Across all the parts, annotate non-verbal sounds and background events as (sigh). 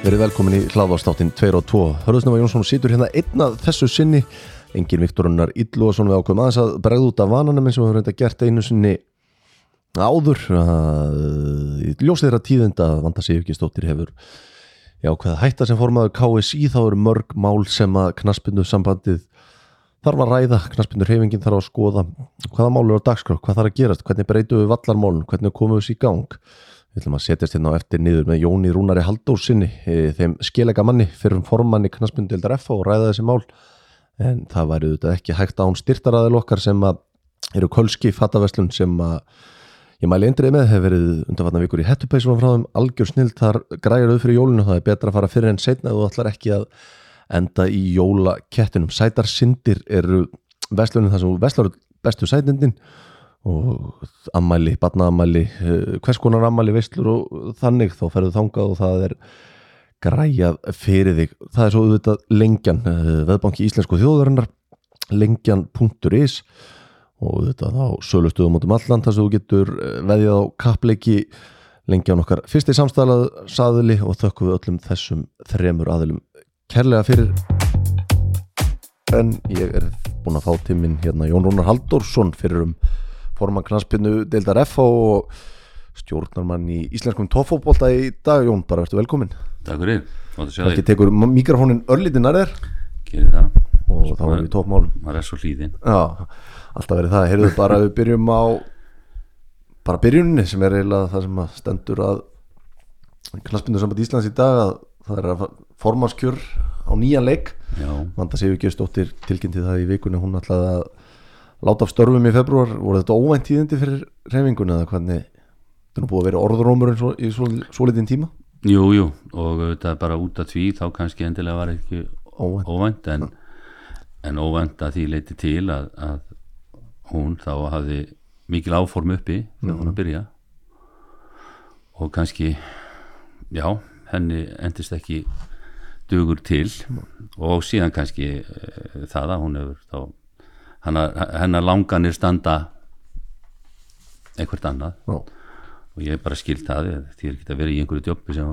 Verið velkomin í hlaðvarstáttin 2 og 2 Hörðusnöfa Jónsson situr hérna einna þessu sinni. Engin Viktorunar Íllúason við ákveðum aðeins að bregða út af vananum eins og við höfum reynda gert einu sinni áður að ljósið þeirra tíðenda að vanda sig ekki stóttir hefur já, hvað hætta sem formaður KSI þá eru mörg mál sem að knaspindu sambandið þarf að ræða, knaspindur hefingin þarf að skoða. Hvaða mál eru á dagskrá, hvað þarf að gerast? Hvernig breytum við vallarmálun, hvernig komum við þessi í gang? Við ætlum að setjast hérna á eftir niður með Jóni Rúnari Haldósinni þeim skilega manni fyrir formanni knaspindildar F og ræða þessi mál. En það væri auðvitað ekki hægt án styrtaraðil okkar sem að eru kölski fattaveslun sem að ég mæli eindrið með, hefur verið undanfatna vikur í hettupeisunum frá þeim, algjör snill þar græjar auð fyrir jólinu, það er betra að fara fyrir en setna þú ætlar ekki að enda í jólakettinum, sætar syndir eru veslunum þar sem veslar bestu sætindin og ammæli, batnaammæli hvers konar ammæli veslur og þannig. Þá ferðu þangað og það er græjað fyrir þig. Það er svo auðvitað lengjan veðbanki íslensku þjóðarinnar lengjan.is og þetta þá sölustöðum átum allan þar sem þú getur veðjað á kappleiki. Lengjan okkar fyrsti samstælað saðili og þökkum við öllum þessum þremur aðilum kærlega fyrir. En ég er búin að fá tíminn hérna Jón Rónar Halldórsson fyrir um forman knaspinu deildar F og stjórnarmann í íslenskum tófóbólta í dag. Jón, bara verður velkomin Takk fyrir, þátt að sjá Ekki tekur mikrofónin örlítið nær þér. Gerir það. Og þá erum við tópmálum maður er svo hlýðin Já, alltaf verið það, heyrðu bara við byrjum á bara byrjunni sem er eiginlega það sem að stendur að knaspindu samband Íslands í dag að það er að formanskjör á nýjan leik. Vanda Sigurgjörsdóttir tilkynnti það í vikunni hún ætlaði að láta af störfum í februar voru þetta óvænt tíðindi fyrir reyfingunni eða hvernig? Þetta er nú búið að vera orðurómur svo, í svo, svo litin tíma. Jú, jú og þetta er bara út af því þá kannski endilega var ekki Óvænt. óvænt en, en óvænt að því leiti til að, að hún þá hafði mikil áform uppi þegar hún að byrja. Og kannski já, henni endist ekki dugur til. Og síðan kannski e, það að hún hefur þá hennar, hennar langanir standa eitthvað annað. Já, og ég er bara skilt það því er ekki að vera í einhverju jobbi sem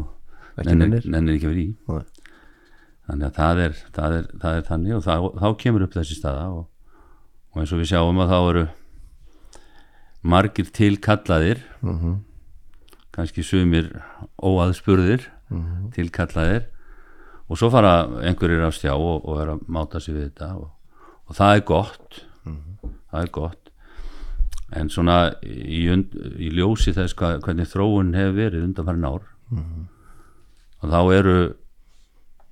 nennir ekki að vera í. Nei. þannig að það er, það er, það er þannig og þá, þá kemur upp þessi staða og, og eins og við sjáum að þá eru margir tilkallaðir. Mhm. kannski sumir óaðspurðir tilkallaðir. Og svo fara einhverjir á stjá og, og er að máta sig við þetta og, og það er gott. Það er gott. En svona í, und, í ljósi þess hva, hvernig þróun hefur verið undanfærin ár og þá eru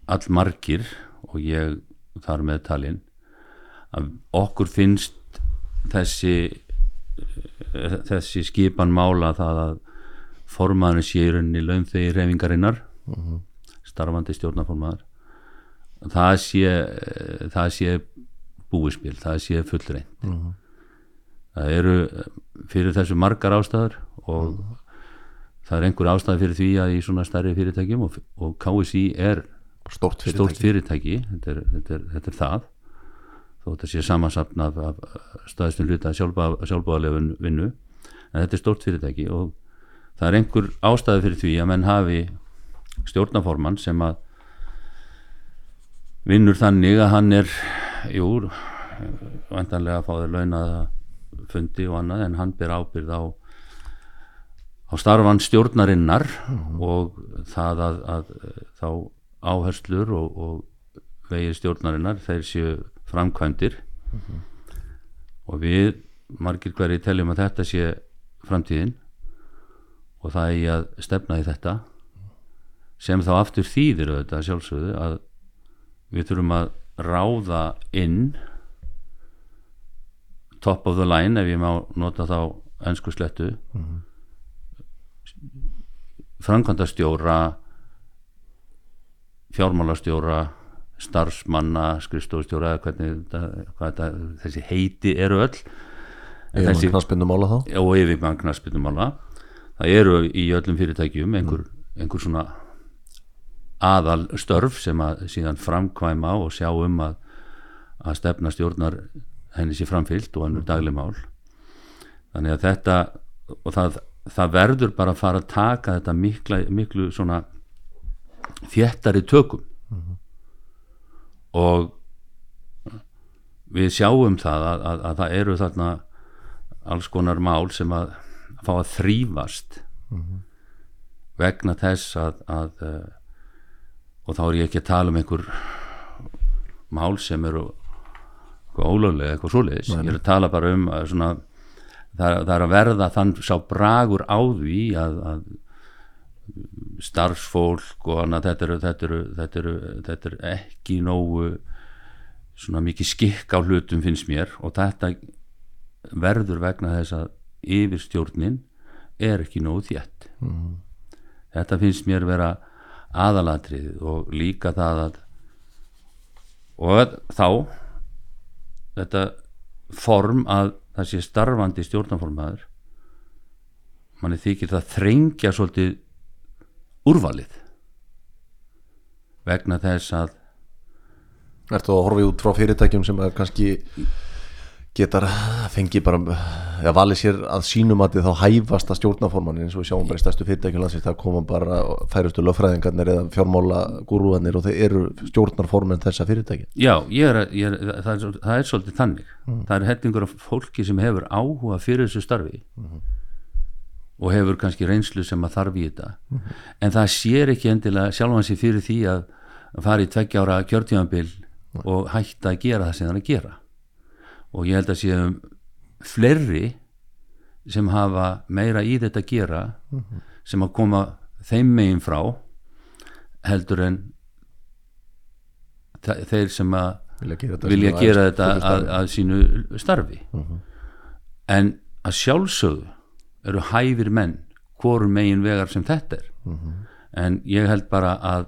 all margir og ég þar með talin að okkur finnst þessi eh, þessi skipan mála það að formaður sé í rauninni launþegi reyfingarinnar starfandi stjórnaformaður það sé eh, það sé búispil, það sé fullreint það eru fyrir þessu margar ástæður og það er einhver ástæði fyrir því að í svona stærri fyrirtækjum og, og KSI er stórt fyrirtæki. stórt fyrirtæki. Þetta er, þetta er, þetta er það. Þó þetta sé samansapn af, af staðistum hluta sjálfbáðalefun vinnu. En þetta er stórt fyrirtæki og það er einhver ástæði fyrir því að menn hafi stjórnaformann sem að vinnur þannig að hann er jú, vantanlega að fá þér launaða fundi og annað en hann ber ábyrð á á starfan stjórnarinnar og það að, að þá áherslur og, og vegið stjórnarinnar þeir séu framkvæmdir. Og við margir hverju teljum að þetta sé framtíðin og það er í að stefna í þetta sem þá aftur þýðir auðvitað sjálfsögðu að við þurfum að ráða inn top of the line ef ég má nota þá ennsku slettu framkvæmdastjóra fjármálastjóra starfsmanna, skrifstofustjóra eða hvernig þetta, þessi heiti eru öll. En Ég þessi, er knaspindu mála þá og yfirmann knaspindumála það eru í öllum fyrirtækjum einhver, einhver svona aðal störf sem að síðan framkvæma og sjá um að, að stefna stjórnar henni sér framfyllt og annur dagleg mál. Þannig að þetta og það, það verður bara að fara að taka þetta mikla, miklu svona þéttari tökum. Og við sjáum það að, að, að það eru þarna alls konar mál sem að fá að þrýfast vegna þess að, að uh, og þá er ég ekki að tala um einhver mál sem eru ólöglega eitthvað svoleiðis, ég er að tala bara um að svona, það, það er að verða þann sá bragur á því að, að starfsfólk og annað þetta eru, þetta eru, þetta eru, þetta eru ekki nógu svona mikið skikk á hlutum finnst mér. Og þetta verður vegna þess að yfirstjórnin er ekki nógu þétt. Þetta finnst mér vera aðalatrið og líka það að og þá þetta form að það sé starfandi stjórnarformaður manni þykir það þrengja svolítið úrvalið vegna þess að Ertu að horfa út frá fyrirtækjum sem er kannski getar fengi bara eða valið sér að sínum að þið þá hæfasta stjórnaformanin eins og við sjáum bara í stærstu fyrirtækjum landsins það koma bara færustu lögfræðingarnir eða fjármála gúrúanir og þeir eru stjórnarformin þessa fyrirtæki já, ég er, að- ég er, það, er, það er svolítið þannig. Það er hellingur af fólki sem hefur áhuga fyrir þessu starfi og hefur kannski reynslu sem að þarf í þetta. En það sér ekki endilega sjálfan sig fyrir því að að fara í tveggja ára kjörtíðanbil og hætta að gera það sem það er að gera og ég held að séum fleiri sem hafa meira í þetta að gera sem að koma þeim megin frá heldur en þe- þeir sem að vilja gera þetta, vilja gera æðst- þetta að, að sínu starfi. En að sjálfsögðu eru hæfir menn hvorum megin vegar sem þetta er. En ég held bara að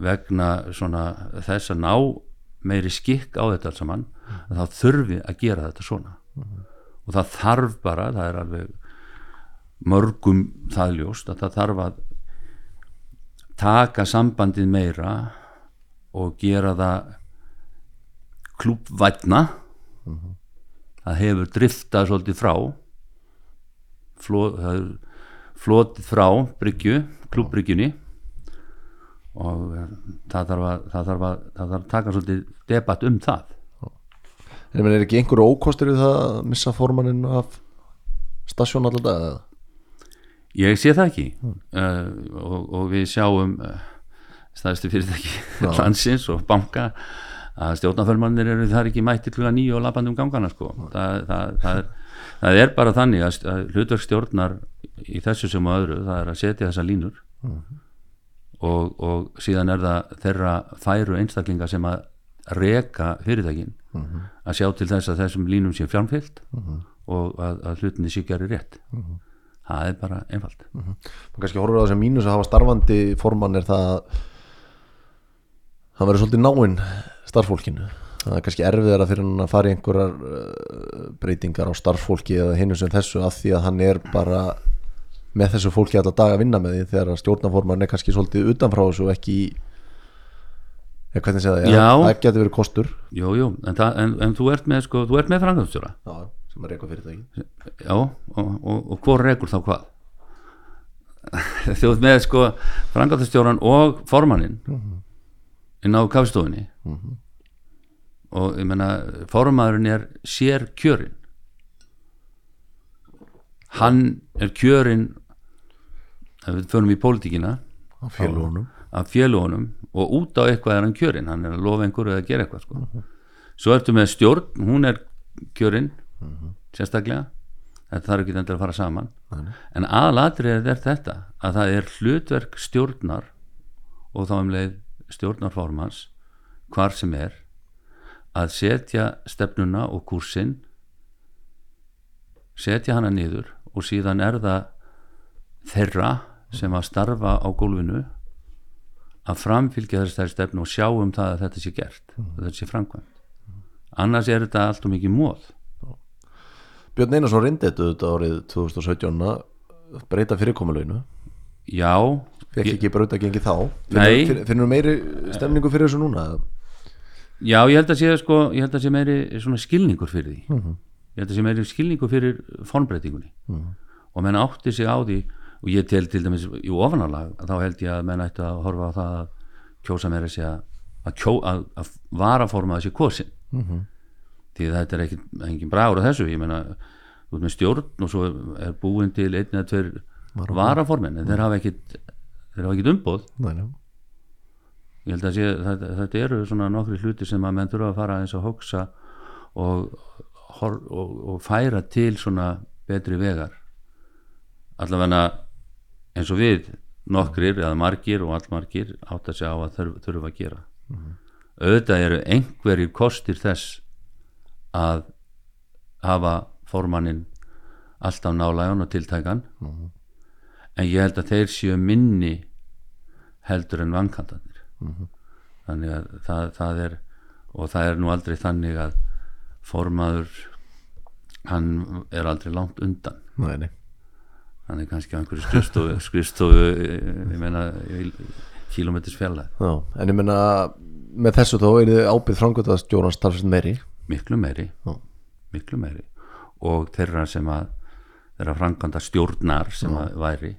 vegna svona þess að ná meiri skikk á þetta alls saman að þá þurfi að gera þetta svona. Og það þarf bara það er alveg mörgum það ljóst að það þarf að taka sambandið meira og gera það klúbvætna það hefur driftað svolítið frá fló, það flotið frá bryggju, klúbbryggjunni og eh, það þarf að, það þarf að, það þarf að taka svolítið debatt um það. En er ekki einhverju ókostur við það að missa formaninn af stasjón alltaf eða? Ég sé það ekki. Uh, og, og við sjáum uh, stæðstu fyrirtæki (laughs) landsins og banka að stjórnaförmannir eru þar ekki mætti kluga nýju og lapandi um gangana sko. það, það, það, er, það er bara þannig að, st- að hlutverk stjórnar í þessu sem og öðru, það er að setja þessa línur og, og síðan er það þeirra færu einstaklinga sem að reka fyrirtækin að sjá til þess að þessum línum sé fjármfyllt og að, að hlutinni geri rétt. Það er bara einfalt. Man kannski horfur á þessum mínus að hafa starfandi formann er það að hann verður svolítið náinn starffólkinu það er kannski erfiðara fyrir hann að fara í einhverjar uh, breytingar á starffólki eða hinu sem þessu af því að hann er bara með þessu fólki alltaf dag að vinna með því þegar stjórnaformann er kannski svolítið utanfrá þessu og ekki eða hvernig segja það, það getur verið kostur. Jú, jú, en, en, en þú ert með sko, þú ert með framkvæmstjóra já, sem er eitthvað fyrirtæki. Já, og, og, og hvor rekur þá hvað? (laughs) Þú ert með sko framkvæmstjóran og formannin inn á kafstofunni og ég menna formaðurinn er sér kjörin hann er kjörin ef við förum í pólitíkina. Á félagunum af félagunum og út á eitthvað er hann kjörinn. Hann er að lofa einhverju eða gera eitthvað sko. svo ertu með stjórn, hún er kjörinn sérstaklega. Þetta þarf ekki endur að fara saman. En aðalatrið er þetta að það er hlutverk stjórnar og þá um leið stjórnarformans hvar sem er að setja stefnuna og kursinn setja hana niður og síðan er það þeirra sem að starfa á gólfinu að framfylgja þessari stefnu og sjá um það að þetta sé gert og þetta sé framkvæmt. Annars er þetta allt og mikið móð Björn Einarsson reyndi þetta auðvitað árið 2017 að breyta fyrirkomulöginu já, fekk ekki brauta gengi þá. Finnur, finnur meiri stemningu fyrir þessu núna já, ég held að sé sko, ég held að sé meiri skilningur fyrir því. Ég held að sé meiri skilningu fyrir formbreytingunni. Mm. og menn átti sig á því og ég tel til dæmis í ofanalag þá held ég að menn ætti að horfa á það að kjósa meira sig að, að, kjó, að, varaforma þessi kosin Mhm. því að þetta er engin bragur á þessu. Ég meina, út með stjórn og svo er búin til einn eða tveir varaformin, en þeir hafa ekkit ekkit umboð. Nei, nei. ég held að sé, þetta, þetta eru svona nokkri hluti sem að menn þurfa að fara eins að hugsa og, hor, og, og færa til svona betri vegar. Allavega eins og við nokkrir eða margir og allmargir átt að segja á að þurf, þurfa að gera. Auðvitað eru einhverjir kostir þess að hafa formannin alltaf nálægan og tiltækan. En ég held að þeir séu minni heldur en vankantarnir. Þannig að það, það er og það er nú aldrei þannig að formaður hann er aldrei langt undan. Nei, nei. Hann er kannski á einhverju skrifstofu, (laughs) skrifstofu eh, ég meina kilómetris fjalla Já, en ég meina með þessu þá er þið ábyrð framkvæmtastjórans talsvist meiri. Miklu meiri. Já. miklu meiri. Og þeirra sem að þeirra framkvæmda stjórnar sem að væri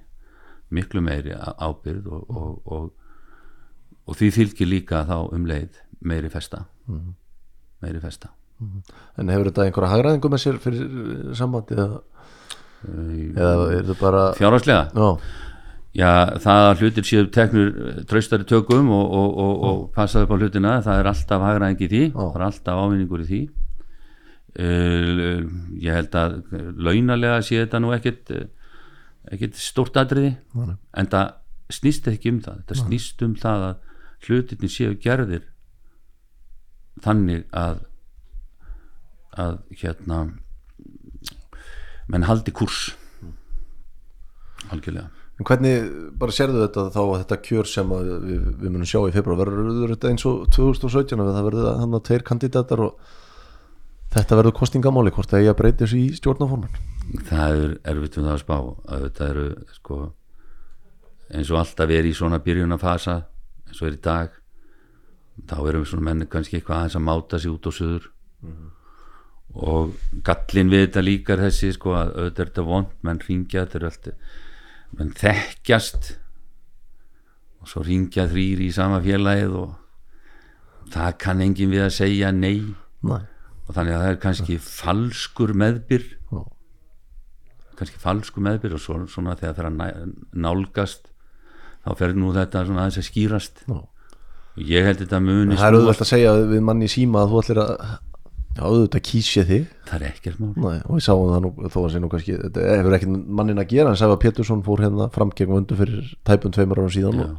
miklu meiri á- ábyrgð og, og, og, og því fylgir líka þá um leið meiri festa. Meiri festa. En hefur þetta einhverja hagræðingu með sér fyrir eh, sambandi eða, er þetta bara fjárhagslega? Já, það að hlutir séu teknur eh, traustari tökum og, og, og, og passaðu upp á hlutina, það er alltaf hagræðing í því, það er alltaf ávinningur í því. Uh, ég held að launalega sé þetta nú ekkit eh, ekkit stórt atriði Nei. en það snýst ekki um það. Þetta snýst um það að hlutirni séu gerðir þannig að að hérna menn haldi kurs. Algjörlega. En hvernig bara sérðu þetta þá að þetta kjör sem við, við munum sjá í februar verður þetta eins og 2017 að það verður hann að tveir kandidatar og þetta verður kostingamáli hvort það eigi að breyta þessu í stjórnaforman það er erfitt um það að spá. Að þetta eru sko eins og alltaf er í svona byrjunafasa eins og er í dag þá erum við svona menni kannski eitthvað aðeins að máta sig út og suður og gallin við þetta líka er þessi sko að auðvitað er þetta vond menn ringja þetta er allt menn þekkjast. Og svo ringja þrýr í sama félagið og það kann enginn við að segja nei. Nei, og þannig að það er kannski falskur meðbyr. Já. kannski falskur meðbyr og svo, svona þegar það fer að nálgast þá fer nú þetta svona aðeins að skýrast. Og ég held þetta muni það er auðvitað að segja við manni síma að þú ætlir að já, auðvitað kýsja þig. Það er ekkert mál. Nei, og við sáum það nú þó að sé nú kannski þetta hefur ekki mannin að gera en Sæfa Pétursson fór hérna fram gegn vöndu fyrir tæpum tveimur árum síðan og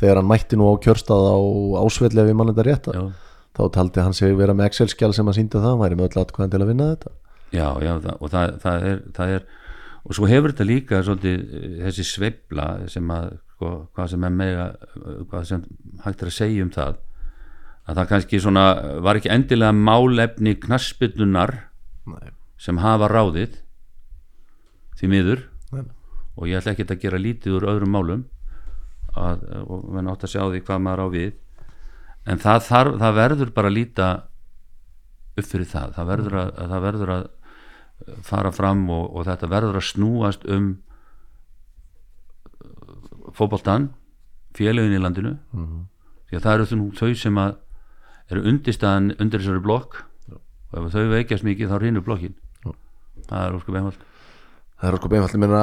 þegar hann mætti nú á kjörstað á ásvelli ef ég mann þetta rétt já, þá taldi hann sig vera með Excel-skjál sem að sínda það hann væri með öll atkvæðan til að vinna þetta. Já, já það, og það, það, er, það er og svo hefur þetta líka svolítið eh, þessi sveifla sem að sko, hvað sem er mega hvað sem hægt er að segja um það að það kannski svona var ekki endilega málefni knaspillunar Nei, sem hafa ráðið því miður. Nei. og ég ætla ekki að gera lítið úr öðrum málum að, og menn átt að sjá því hvað maður á við. En það, þarf, það verður bara að líta upp fyrir það. Það verður að, að, það verður að fara fram og, og þetta verður að snúast um fótboltan félögin í landinu. Því að það eru þau sem að eru undirstaðan undir þessari blokk. Og ef þau veikjast mikið þá rínur blokkin Já. það er óskup einfalt. Það er sko beinfalli minna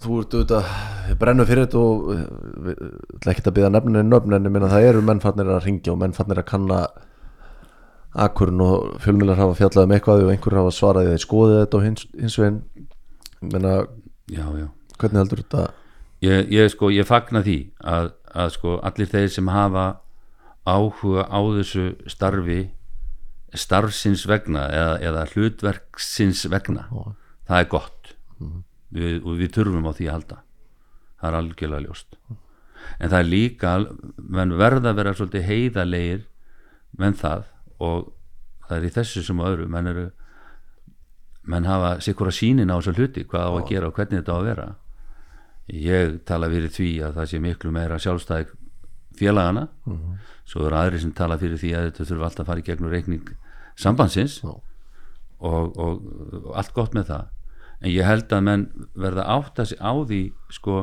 þú ert auðvitað brennu fyrir þetta og eh, ekki að byggja nefnin en nöfn en ég minna það eru mennfarnir að ringja og mennfarnir að kanna akkurinn og fjölmiðlar hafa fjallað um eitthvað og einhver hafa svarað í skoðið þetta og hins, hins veginn. Ég minna já, já. hvernig heldur þetta? Ég, ég, sko, ég fagna því að, að sko, allir þeir sem hafa áhuga á þessu starfi starfsins vegna eða, eða hlutverksins vegna. Það er gott. Við, og við þurfum á því að halda. Það er algjörlega ljóst. En það er líka menn verða að vera svolítið heiðalegir menn það og það er í þessu sem öðru. Menn eru menn hafa sikkur að sínin á þessu hluti hvað á að gera og hvernig þetta á að vera. Ég tala fyrir því að það sé miklu meira sjálfstæði félagana. Svo eru aðri sem tala fyrir því að þetta þurfa alltaf að fara í gegnum reikning sambandsins og, og, og allt gott með það. En ég held að menn verða átt að sig á því sko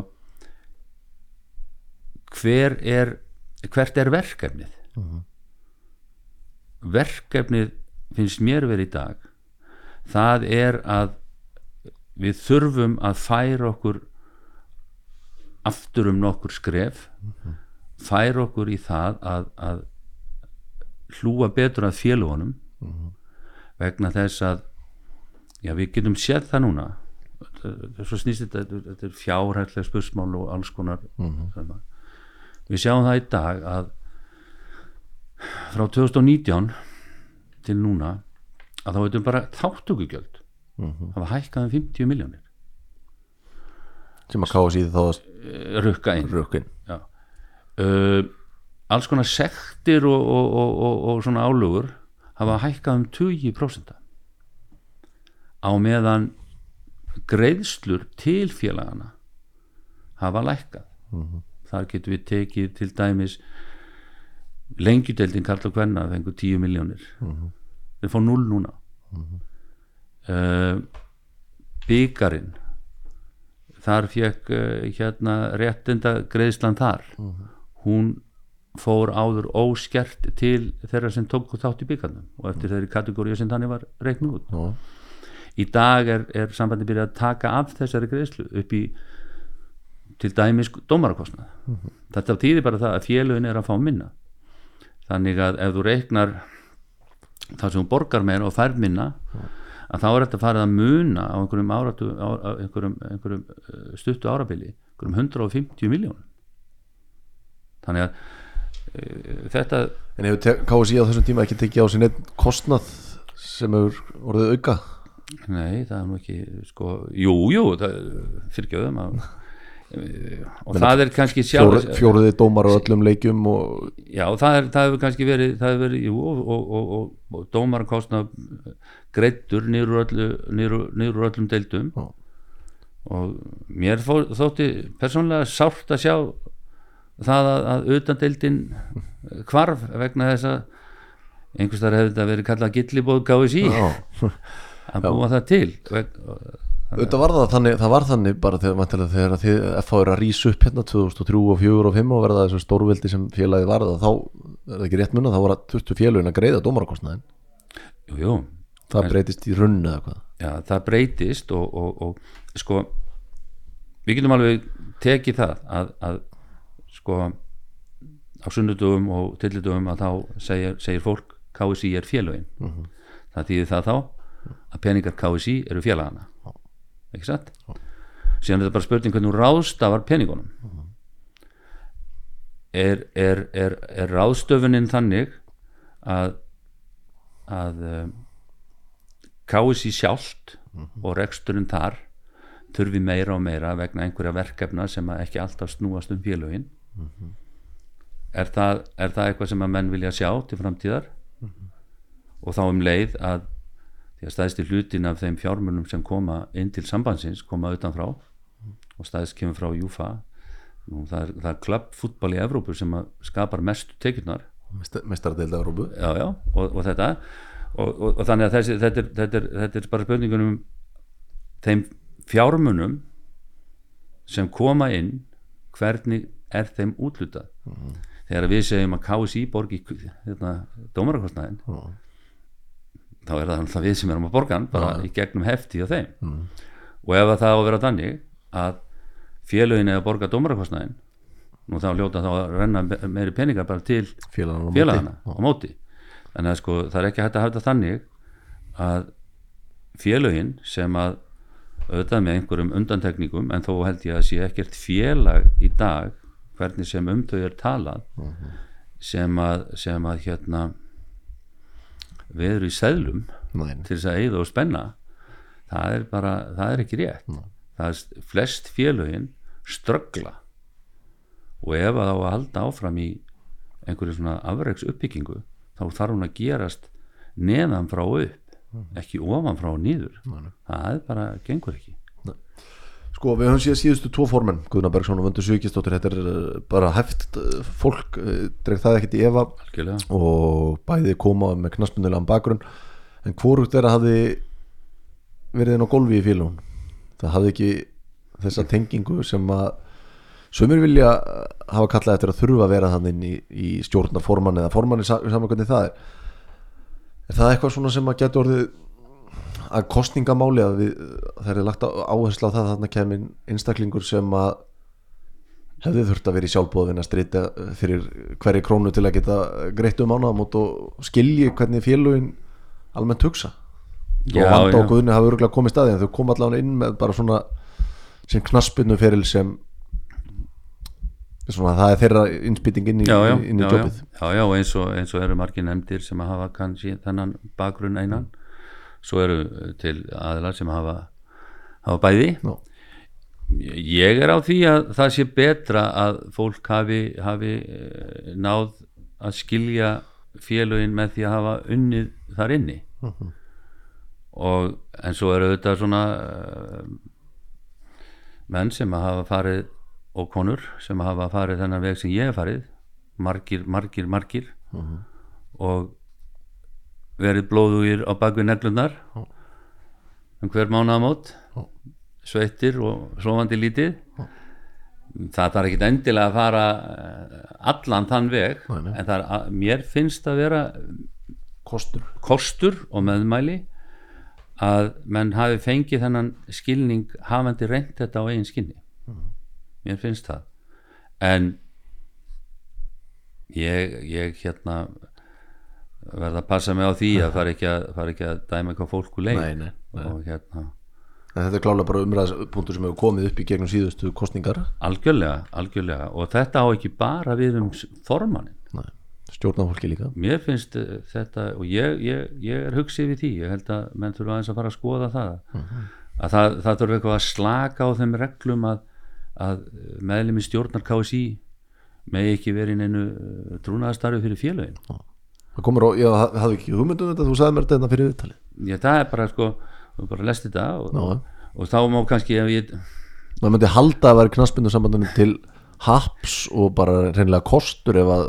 hver er hvert er verkefnið? Verkefnið finnst mér verið í dag það er að við þurfum að færa okkur aftur um nokkur skref færa okkur í það að, að hlúa betur að félagunum vegna þess að já, við getum séð það núna. Svo snýst þetta, þetta, er fjárhætlega spursmál og alls konar mm við sjáum það í dag að frá 2019 til núna að þá veitum bara þáttökugjöld það var hækkað um 50 miljónir sem að káa síði þá að Eh, rukka inn. Rökkin Já. Uh, alls konar sektir og, og, og, og, og svona álugur hafa hækkað um 20% á meðan greiðslur til félagana hafa lækkað. Þar getum við tekið til dæmis lengjudeldin Karl og Kvenna fengur 10 miljónir þeir fá 0 núna. Uh, byggarinn þar fekk uh, hérna réttinda greiðslan þar hún fór áður óskert til þeirra sem tók þátt í byggarnum og eftir þeirri kategóriu sem þannig var reiknuð út. Já. í dag er, er sambandi byrjað að taka af þessari greiðslu upp í til dæmis dómarakostnað. Þetta týðir bara það að félögin er að fá minna. Þannig að ef þú reiknar það sem þú borgar meira og fær minna að þá er þetta farið að muna á einhverjum, áratu, á, einhverjum, einhverjum uh, stuttu árabili einhverjum 150 miljónum þannig að uh, þetta En hefur KSI á þessum tíma ekki tekið á sér neitt kostnað sem hefur orðið auka Nei, það er nú ekki sko, jú, jú, fyrirgjöðum að og það er kannski sjálf Fjóru, fjóruði dómar á öllum leikjum og já, það, er, það hefur kannski verið það hefur verið, jú, og, og, og, og, og dómaran kostna greittur úr öllu, öllum deildum Já. og mér þótti persónlega sárt að sjá það að, að utan deildin hvarf vegna þess að einhvers þar hefði þetta verið kallað gillibóð gáði sí já, að búa það til. Auðvitað var það þannig það var þannig bara þegar, þegar að þið FH er að rísa upp hérna 2003 og 2004 og 2005 og verða þessu stórveldi sem félagi varða þá er það ekki rétt munna þá voru að 20 félagin að greiða dómarakostnaðin jú, jú, það breytist í runni eða hvað? Já, það breytist og, og, og sko við getum alveg tekið það að, að sko á sunnudugum og tillidugum að þá segir, segir fólk KSI er félögin. Það þýðir það þá að peningar KSI eru félagana. Ekki satt? Síðan er þetta bara spurning hvernig ráðstafar peningunum. Er, er, er, er ráðstöfunin þannig að að um, KSI sjálft og reksturinn þar þurfi meira og meira vegna einhverja verkefna sem ekki alltaf snúast um félögin er, það, er það eitthvað sem að menn vilja sjá til framtíðar? Og þá um leið að því að stæðsti hlutin af þeim fjármunum sem koma inn til sambandsins koma utanfrá og stæðst kemur frá Júfa. Nú, það er, það er klubbfútbol í Evrópu sem skapar mestu tekjurnar. Mestaradeild Európu já, já, og, og þetta. Og, og, og þannig að þessi, þetta, er, þetta, er, þetta er bara spurningunum þeim fjármunum sem koma inn hvernig er þeim útlutað þegar við segjum að KSI borgi hérna, dómarakostnaðin þá er það það við sem erum að borga hann bara í gegnum hefti á þeim. Og ef að það á að vera þannig að félögin eða borga dómarakostnaðin nú þá hljóta þá að renna me- meiri peningar bara til félagana á móti. félagana á móti. Þannig að sko það er ekki hægt að hafa þetta þannig að félögin sem að auðvitað með einhverjum undantekningum en þó held ég að sé ekkert félag í dag hvernig sem um þau er talað sem að sem að hérna við erum í seðlum Nei, til þess að eyða og spenna það er bara, það er ekki rétt. Það er flest félögin ströggla og ef að á að halda áfram í einhverju svona afreiks uppbyggingu þá þarf hún að gerast neðan frá upp ekki ofan frá nýður það er bara, gengur ekki Sko, við höfum síðan síðustu tvo formenn Guðna Bergson og Vöndu Svíkistóttir þetta er uh, bara hæft uh, fólk uh, dreg það ekkert í efa. Algjörlega. Og bæði koma með knaspunnilegan bakgrunn. En hvorugt er að hafi verið inn á golfi í félagum það hafði ekki þessa tengingu sem að sumir vilja hafa kallað eftir að þurfa að vera þannig inn í, í stjórnarforman eða formanni saman hvernig það er. Er það eitthvað svona sem að geta orðið að kostningamáli að við, það er lagt á- áherslu á það að þarna kemur einstaklingur sem að hefði þurft að vera í sjálfbóðin að strita fyrir hverju krónu til að geta greitt um ánaðamót og skilji hvernig félugin almennt hugsa. Já, og Vanda og Guðni hafa örgulega komið staði en þau kom allavega inn með bara svona sem knaspinu feril sem svona það er þeirra innspýting inn í, í jobbið. Já, já, eins og, eins og eru margir nefndir sem hafa kannski þennan bakgrunn einan svo eru eh, til aðilar sem hafa hafa bæði. Já. ég er á því að það sé betra að fólk hafi, hafi eh, náð að skilja félögin með því að hafa unnið þar inni. Og en svo eru auðvitað svona uh, menn sem hafa farið og konur sem hafa farið þennan veg sem ég hef farið. Margir, margir, margir. Og verið blóðugir á bakvið neglunar um hver mánaðamót sveittir og sofandi lítið. Það þarf ekki endilega að fara eh, allan þann veg Nei, nei. en að- mér finnst að vera kostur. kostur og meðmæli að menn hafi fengið þennan skilning hafandi reynd þetta á eigin skinni. Mér finnst það. En ég, ég hérna verða að passa mig á því að fara ekki að, fara ekki að dæma eitthvað fólku leik. Nei, nei, nei. og hérna en þetta er klálega bara umræðspunktur sem hefur komið upp í gegnum síðustu kostningar algjörlega, algjörlega. Og þetta á ekki bara við um formannin stjórnafólki líka. Mér finnst eh, þetta og ég, ég, ég er hugsið við því. Ég held að menn þurfa aðeins að fara að skoða það. Að það, það þurfa eitthvað að slaka á þeim reglum að, að meðlum í stjórnar KSI megi ekki verið einu trúnaðastarfi fyrir félögin það komur á, ég haf- hafði ekki hugmyndum þetta þú sagði mér þetta fyrir viðtalið. Ég, það er bara sko, þú bara lest þetta og, Já. og þá má kannski ef ég, maður myndi halda að vera knaspindu sambandunum til haps og bara reynilega kostur ef að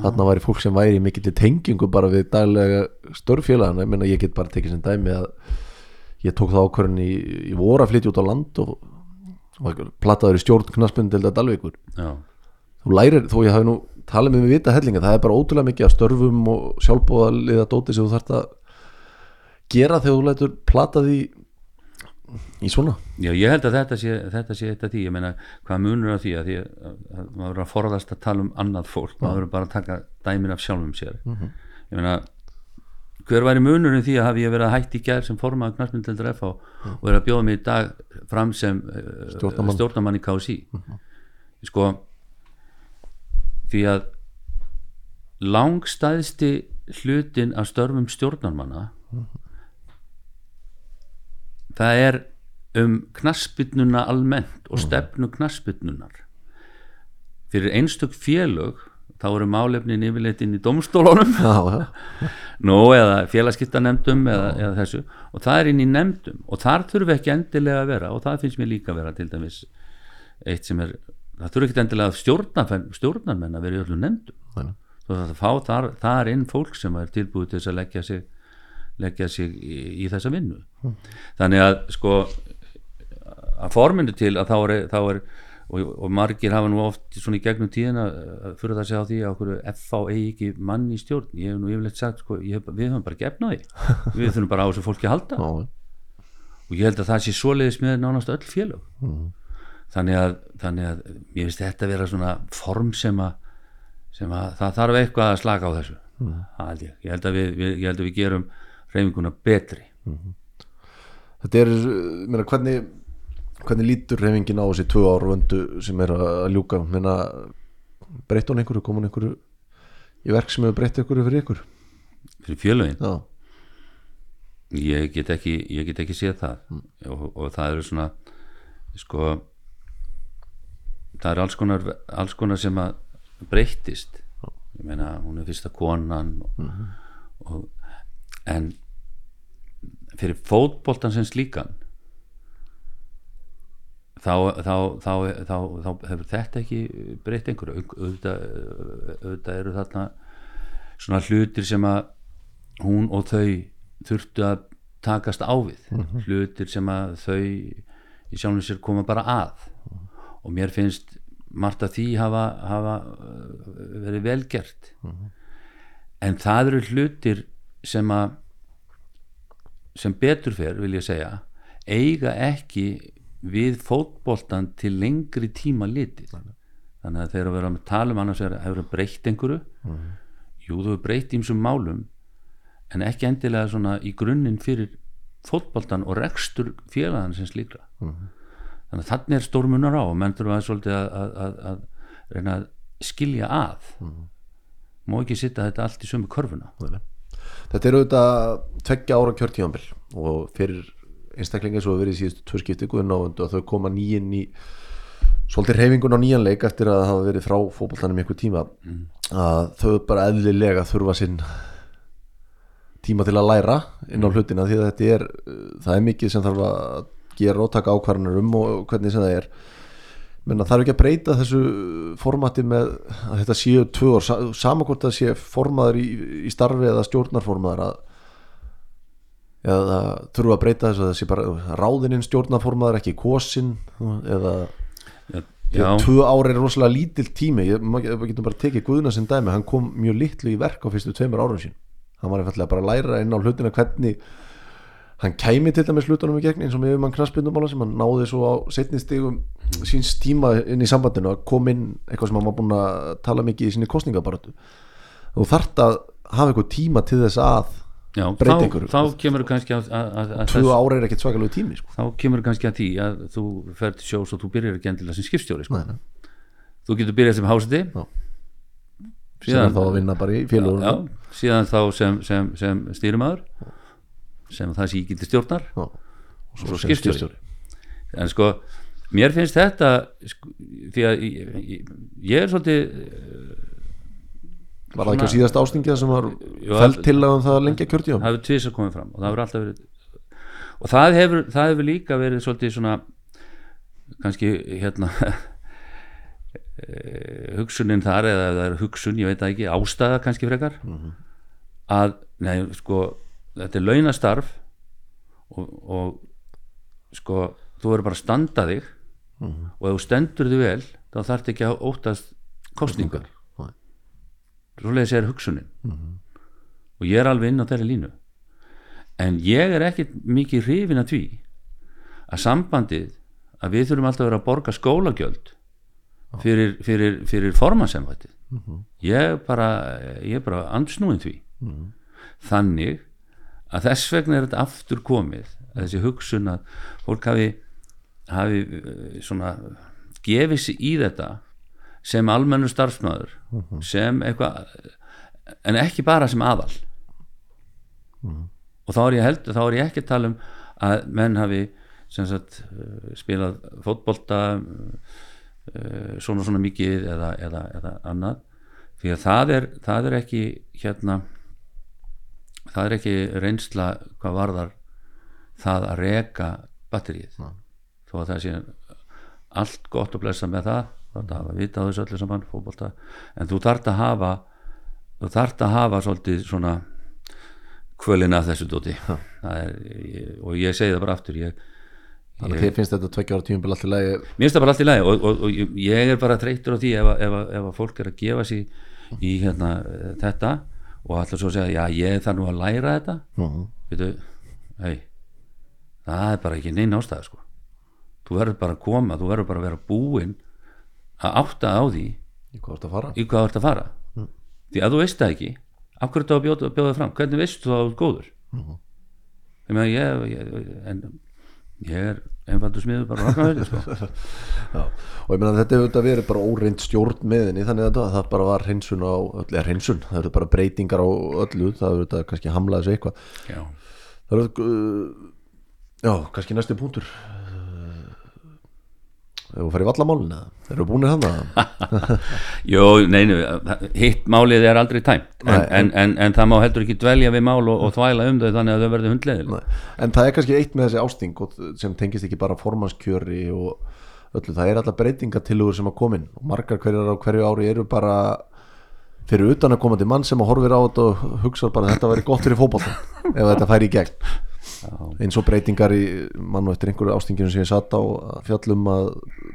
þarna væri fólk sem væri mikið til tengingu bara við daglega störfélagana ég meina ég get bara tekið sem dæmi að ég tók það ákvörðin í, í voru að flytja út á land og, og plattaður í stjórn knaspindu til þetta Dalvíkur. Já, þú lærir, þó ég hafi nú talið með mig vita hellinga, það er bara ótrúlega mikið að störfum og sjálfbóðaliða dóti sem þú þarft að gera þegar þú lætur plata því í svona. Já, ég held að þetta sé, þetta sé eitt af því, ég meina hvað munur á því að því að, að maður verður að forðast að tala um annað fólk, maður verður bara að taka dæmin af sjálfum sér. Ég meina hver væri munurinn því að hafi ég verið að hætti í gær sem formaður knarspindeldur FH og verið að bjóða mig í dag fram sem uh, Stjórnarmann. stjórnamann í KSI sko því að langstæðsti hlutin af störfum stjórnarmanna það er um knaspitnuna almennt og stefnu knaspitnunar fyrir einstök félög þá eru málefnin yfirleitt inn í domstólunum. (laughs) Nú, eða félagskiptanemdum eða, eða þessu. Og það er inn í nemdum og þar þurfi ekki endilega að vera. Og það finnst mér líka að vera til dæmis eitt sem er, það þurfi ekki endilega stjórnar, stjórnarmenn að vera í öllum nemdum Nei. þú þarf að fá þar, þar inn fólk sem er tilbúið til þess að leggja sig leggja sig í, í þessa vinnu. Þannig að sko að forminu til að þá er, þá er og, og margir hafa nú oft svona í gegnum tíðina uh, fyrir það að segja á því að okkur FH eigi ekki mann í stjórn. Ég hef nú yfirleitt sagt sko, hef, við höfum bara gefnaði (laughs) við þurfum bara á þessu fólki að halda. Og ég held að það sé svoleiðis með nánast öll félög þannig, að, þannig að ég finnst þetta vera svona form sem að, sem að það þarf eitthvað að slaka á þessu það held ég, ég held við, við, ég held að við gerum reyfinguna betri. Þetta er, meina, hvernig hvernig lítur reyfingin á þessi tvö ár vöndu sem er að ljúka? Meina, breytt hún einhverju, kom hún einhverju í verk sem hefur breytt einhverju fyrir ykkur? Fyrir félögin? Já, ég get ekki, ég get ekki séð það. Og, og það eru svona sko það er alls konar, alls konar sem að breyttist. Ég meina hún er fyrsta konan og, og, en fyrir fótboltan sem slíkan þá, þá, þá, þá, þá hefur þetta ekki breytt einhverju. Auðvitað, auðvitað eru þarna svona hlutir sem að hún og þau þurftu að takast á við. Hlutir sem að þau í sjálfum sér koma bara að og mér finnst margt af því hafa, hafa uh, verið velgert en það eru hlutir sem að sem betur fer vil ég segja eiga ekki við fótboltan til lengri tíma litið. Þannig að þegar við erum að tala um annars er, hefur breytt einhverju? Jú þú hefur breytt ímsum málum en ekki endilega svona í grunninn fyrir fótboltan og rekstur félagann sem slíkra þannig að þannig er stórmunar á og menn þurfa að svolítið að, að, að, að reyna að skilja að. Má ekki sitta þetta allt í sömu körfuna. Þetta eru auðvitað tveggja ára kjörtíðanbill og fyrir einstaklinga svo verið í síðustu tvö skipti guðin áöndu að þau koma nýjinn í svolítið reyfingun á nýjan leik eftir að hafa verið frá í einhver tíma. Að þau bara eðlilega þurfa sinn tíma til að læra inn á hlutina því að þetta er það er mikið sem þarf að gera og taka ákvarðanir um og hvernig sem það er. Menn að þarf ekki að breyta þessu formati með að þetta séu tvö ár, sama hvort það sé formaður í, í starfi eða stjórnarformaður að eða þurfa að breyta þessu að það sé bara ráðininn stjórnarformaður ekki kosin eða já, tvö ári er rosalega lítill tími. Maður getur bara tekið Guðna sem dæmi. Hann kom mjög litlu í verk á fyrstu tveimur árum sín hann var bara að læra inn á hlutina hvernig hann kæmi til dæmis hlutunum í gegn eins og með mann knaspindumála sem hann náði svo á setni stigum síns tíma inn í sambandinu að kom inn eitthvað sem hann var búin að tala mikið í sinni kostningabaratu þú þarft að hafa eitthvað tíma til þess að já breyta þá, einhverju. þá kemur kannski að, að, að, tvö ári er ekkert svakalegu tími sko. þá kemur kannski að því að þú fer til sjós og þú byrjar ekki endilega sem skipstjóri sko. Þú getur byrjað sem hásiti sem er þá að vinna bara í félagur já, síðan þá sem, sem, sem stýrumadur sem það sé til stjórnar og svo skipstjóri. en sko mér finnst þetta sko, því að ég, ég, ég er svolítið var það ekki á síðast ástingið sem var fælt til að það lengja kjörtíðan það hefur tvisar komið fram og það hefur alltaf verið og það hefur, það hefur líka verið svolítið svona kannski hérna (laughs) eh, hugsunin þar eða er hugsun, ég veit ekki ástæða kannski frekar. Að, nei, sko þetta er launastarf og, og sko þú verður bara að standa þig og ef þú stendur þig vel þá þarf ekki að óttast kostningar Nei. svoleiðis er hugsunin. Og ég er alveg inn á þeirri línu. En ég er ekki mikið hrifin að því að sambandið að við þurfum alltaf að vera að borga skólagjöld fyrir, fyrir, fyrir formansemvættið ég er bara ég er bara andsnúin því. Þannig að þess vegna er þetta aftur komið að þessi hugsun að fólk hafi, hafi eh, svona gefið sig í þetta sem almennu starfsmæður sem eitthvað en ekki bara sem aðal. Og þá er ég held þá er ég ekki að tala um að menn hafi sem sagt eh, spilað fótbolta eh, svona svona mikið eða, eða, eða annað. Því að það er, það er ekki hérna það er ekki reynsla hvað varðar það að reka batterið Nei. þó að það sé allt gott að blessa með það þá þarf að hafa vita á þessu öllu saman fótbolta. En þú þarft að hafa þú þarft að hafa svolítið svona kvölin að þessu dóti það er, og ég segi það bara aftur ég, þannig að þið finnst þetta tveggja ára tímabil allt í lagi? Mér finnst það bara allt í lagi og, og, og ég- er bara þreytur á því ef, að- fólk er að gefa sig í hérna, þetta og ætla svo að segja, já ég þarf nú að læra þetta. Mhm. veitu, hei það er bara ekki neinn ástæða sko. Þú verður bara að koma, þú verður bara að vera búinn að átta á því í hvað ertu að fara? í hvað þú ert að fara. Því að þú veist það ekki af hverju bjóða, bjóða fram? Hvernig veistu þú að þú ert góður? Ég meina ég, ég en ég er einfaldur smiður bara raknaður sko. (laughs) Og ég meina þetta hefur þetta verið bara óreind stjórn meðinni þannig að það- bara var hreinsun á öllu, eða hreinsun, það eru bara breytingar á öllu það hefur þetta kannski hamlað þessu eitthvað. Já, það eru uh, já, kannski næsti punktur Ef þú farið vallamálin eða? Eru búinir hann að? Jó, neinu, hitt málið er aldrei tæmt. En, en, en, en það má heldur ekki dvelja við mál og, og þvæla um þau þannig að þau verði hundleðileg En það er kannski eitt með þessi ásting sem tengist ekki bara formannskjöri og öllu, það er alltaf breytingatillögur sem að komin og margar hverjar á hverju ári eru bara fyrir utan að koma til mann sem að horfir á þetta og hugsa bara þetta væri gott fyrir fótboltan ef þetta færi í gegn eins og breytingar í mann og eftir einhverju ástinginu sem ég satt á fjallum að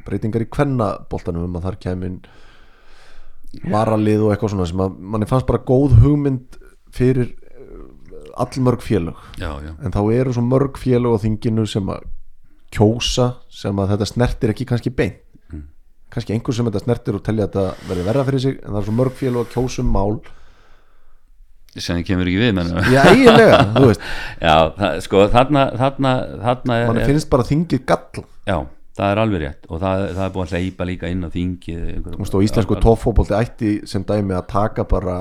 breytingar í kvennaboltanum um að þar kemur varalið og eitthvað svona sem að manni fannst bara góð hugmynd fyrir eh, allmörg félög. Já, já, en þá eru svo mörg félög á þinginu sem að kjósa sem að þetta snertir ekki kannski beint. Kannski einhver sem þetta snertir og telja að þetta verði verða fyrir sig en það er svo mörg félög að kjósa um mál sem þið kemur ekki við menn. Já, eiginlega, þú veist. (laughs) Já, það, sko, þarna þarna, þarna er, manni finnst bara þingið gall já, það er alveg rétt og það, það er búin að hleypa líka inn á þingið og íslensku toppfótbolti ætti sem dæmi að taka bara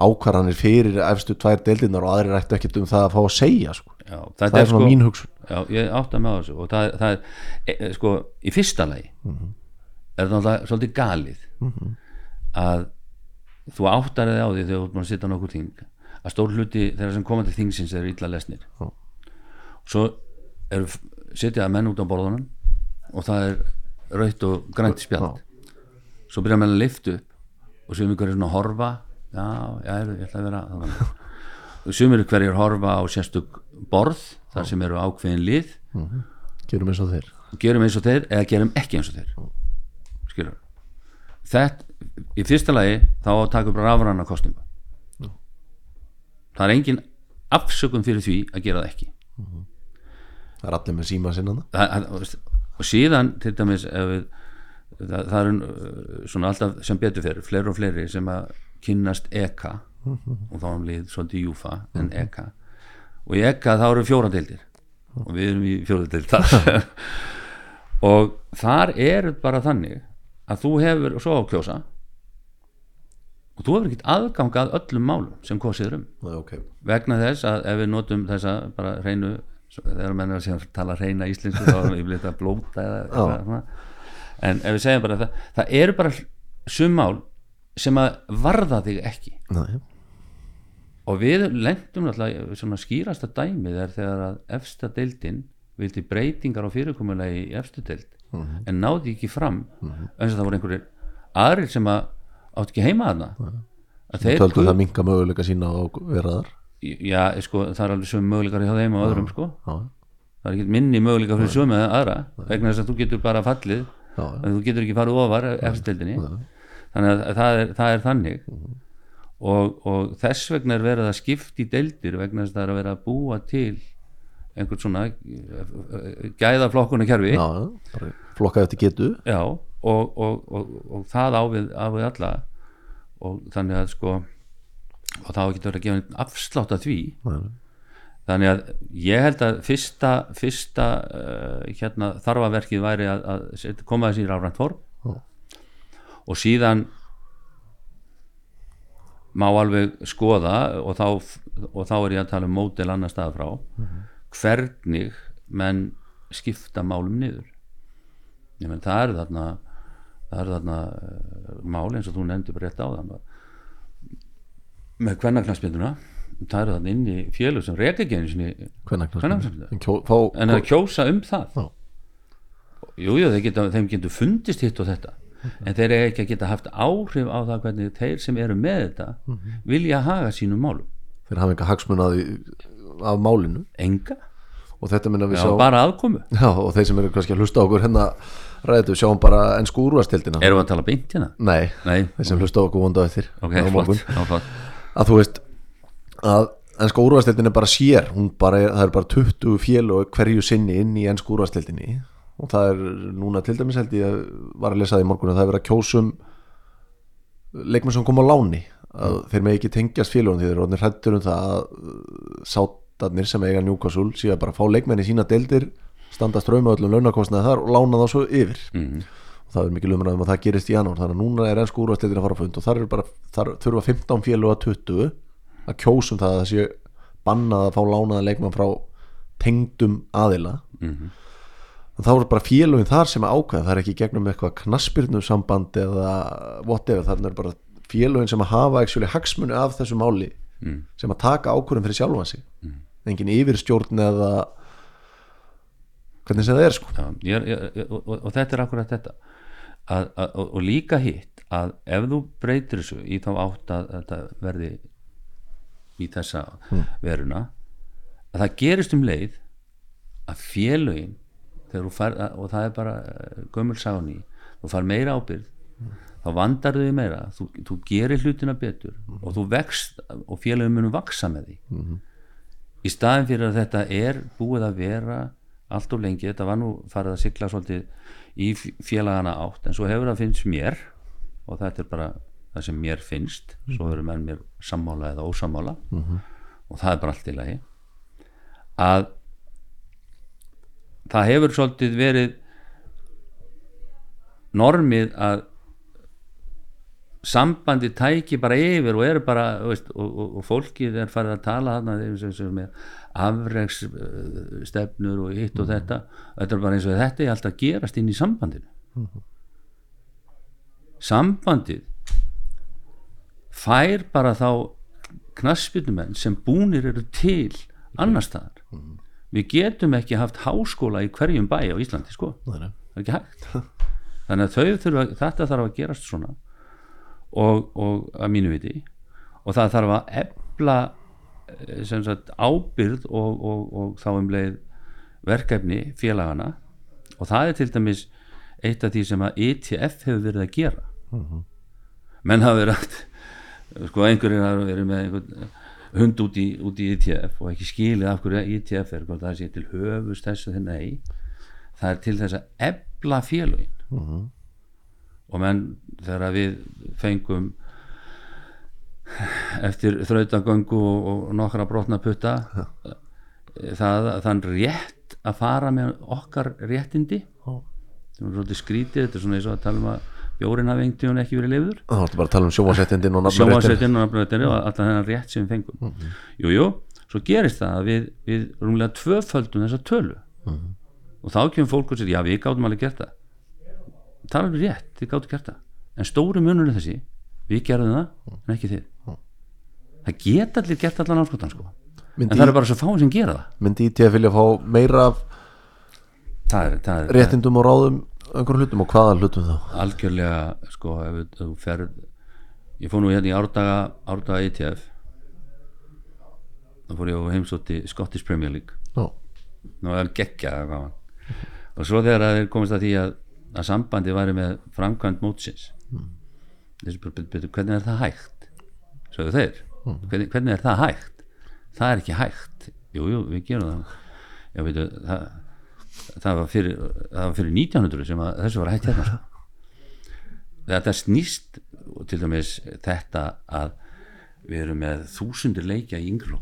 ákvarðanir fyrir efstu tvær deildinar og aðrir ættu ekkert um það að fá að segja sko. já, það er svona mín hugsun. Já, ég átta með þessu og það, það er, e, e, sko, í fyrsta lagi er það náttúrulega svolítið galið að þú áttar þig á því þegar þú búin að sitja nokkur þing að stór hluti þeirra sem koma til þingsins eru illa lesnir. Já. svo eru sitja menn út á borðunum og það er raut og grænt spjald. Svo byrja menn að lifta upp og ykkur er svona að horfa. Já, já, ég ætla að vera sumir hverjir horfa á sérstök borð þar sem eru ákveðin lið. Gerum eins og þeir. Gerum eins og þeir eða gerum ekki eins og þeir. Skilur þetta, í fyrsta lagi þá að taka upp rafræna kostingu það er engin afsökun fyrir því að gera það ekki. Það er allir með síma sinna og síðan til dæmis við, það, það er uh, svona alltaf sem betur fyrir fleiri og fleiri sem að kynnast EKA og þá um lið svolítið Júfa en EKA og í EKA þá eru fjóra deildir. Og við erum í fjóra deildar. (laughs) Og þar er bara þannig að þú hefur svo á kjósa og þú hefur ekkert aðgang að öllum málum sem kosið um okay. vegna þess að ef við notum þessa bara hreinu þegar menn er að tala hreina íslensku þá erum við að blóta eða eitthvað svona. en ef við segjum bara það það eru bara summál sem að varða þig ekki Nei. og við lendum náttúrulega svona skýrasta dæmið er þegar að efsta deildin vildi breytingar á fyrirkomulegi í efstu deild en náði ekki fram eins og það voru einhverjir aðrir sem að átt ekki heima þarna? Þeir töldu það minka möguleika sína á veraðar já, sko, það er alveg sömu möguleikar hjá þeim og öðrum sko. já, það er ekki minni möguleikar fyrir sömu eða aðra vegna þess að þú getur bara fallið já, já. þú getur ekki farið ofar eftirdeldinni þannig að það er, það er þannig. Og, og þess vegna er verið að skipta í deildir vegna þess að það er að vera að búa til einhvern svona gæðaflokkuna kerfi já, já. bara flokkaði eftir getu. Já, og, og, og, og það á við, á við alla og þannig að sko og þá getur verið að gefa einn afslátt að því Nei. þannig að ég held að fyrsta, fyrsta uh, hérna þarfaverkið væri að, að koma þessi í rafrænt form Já. og síðan má alveg skoða og þá, og þá er ég að tala um mótel annar stað frá hvernig menn skipta málum niður ég menn það eru þarna það eru þarna uh, mál eins og þú nefndir bara rétt á þann með kvennaknarsbynduna það eru þarna inn í félug sem reka ekki sinni Hvenær Kvennaknattspyrnu? en að kjósa um það. Já. jú, þeim getur fundist hitt og þetta. En þeir eru ekki að geta haft áhrif á það hvernig þeir sem eru með þetta vilja haga sínum málum. Þeir hafa enga hagsmun að af málinu. Enga, og þetta minna við já, sjá bara aðkomu. Já, og þeir sem eru kannski að hlusta okkur hérna ræðu sjáum bara ennsku úrvastildina erum við að tala beint hérna? nei, nei, þeir sem hlusta okkur vonda eftir ok, á flott, flott. að þú veist að ennska úrvastildin er bara sér. Bara er, það er bara 20 fél og hverju sinni inn í ennsku úrvastildinni og það er núna til dæmis held ég var að lesa það í morgun að það er verið að kjósum leikmenn sem kom á láni. Að þeir með ekki tengjast félagum því þeir eru hrættur um það að sátarnir sem eiga njúkasúl síðan bara fá leikmenn í sína deildir standa ströma öllum launakostnaði þar og lána þá svo yfir Mm. og það er mikið lumræðum að það gerist í janúar þannig að núna er ennsku úrvastildin að fara á fund og þar, bara, þar þurfa 15 félag að 20 að kjósum það að það sé bannað að fá lánaða leikmann frá tengdum aðila Mhm. en þá er bara félagin þar sem er ákveð það er ekki gegnum eitthvað knaspirnu samband eða whatever, þannig er bara félagin sem að hafa actually hagsmuni af þessu máli Mm. sem að taka ákvörðum fyrir sjálfan sig engin yfirstjórn eða hvernig sem það er sko. Já, ég, ég, og, og, og þetta er akkurat þetta. Að, að, og, og líka hitt að ef þú breytir þessu í þá átt að þetta verði í þessa veruna að það gerist um leið að félögin fær, og það er bara eh, gömul sáni, þú fær meira ábyrð þá vandar þau meira þú, þú gerir hlutina betur og þú vext og félögin munum vaksa með því. Í staðin fyrir að þetta er búið að vera allt of lengi, þetta var nú farið að sigla svolítið í félagana átt en svo hefur það finnst mér og þetta er bara það sem mér finnst svo verður menn mér sammála eða ósammála og það er bara allt í lagi að það hefur svolítið verið normið að sambandi tæki bara yfir og eru bara veist, og, og, og fólkið er farið að tala þarna með afregsstefnur og hitt og þetta. Þetta er bara eins og þetta er alltaf gerast inn í sambandinu. Sambandið fær bara þá knassbytumenn sem búnir eru til annar staðar. Við getum ekki haft háskóla í hverjum bæ á Íslandi sko. Það er ekki hægt. Þannig að þurfa, þetta þarf að gerast svona. Og, og að mínu viti. Og það þarf að ebla sagt, ábyrð og, og, og þá um leið verkefni félagana og það er til dæmis eitt af því sem að ETF hefur verið að gera uh -huh. menn hafa verið að sko einhverjir hafa verið með einhvern hund út í, út í ETF og ekki skilið af hverju ETF er það sé til höfust þessu þennan ei það er til þess að ebla félagin uh -huh. og menn þegar við fengum eftir þrautagöngu og, og nokkra brotna putta það, þann rétt að fara með okkar réttindi sem er svolítið skrítið þetta er svona eins og að tala um að bjórin hafi einhvern veginn ekki verið lifður þá ertu bara að tala um sjóasettindin og sjóasettindin og alltaf þennan rétt sem við fengum. Mm jújú, jú, svo gerist það að við, við rúmlega tvöföldum þessa tölu. Mm og þá kemur fólk og sér já við gáttum alveg gert það. Það er alveg rétt, þið gáttum gert það. En stóru munurinn þessi við gerðum það, en ekki þið það geta allir gert allan áskotan sko. en það er bara svo fáin sem gera það myndi í að vilja fá meira það er, það er, réttindum og ráðum einhverjum hlutum og hvaða hlutum þá algjörlega sko ef þú ferð ég fór nú hérna í árdaga árdaga ETF þá fór ég á heimsótti Scottish Premier League Ó. nú er geggja og svo þegar það komist að því að, að sambandi væri með framkvæmt mótsins mm. betur hvernig er það hægt sögðu þeir. Hvernig, hvernig er það hægt? Það er ekki hægt. Jújú jú, við gerum það. Já, veitu, það, það, var fyrir, það var fyrir 1900 sem þessu var hægt hérna sko. þetta snýst til dæmis þetta að við erum með þúsundir leikja í yngló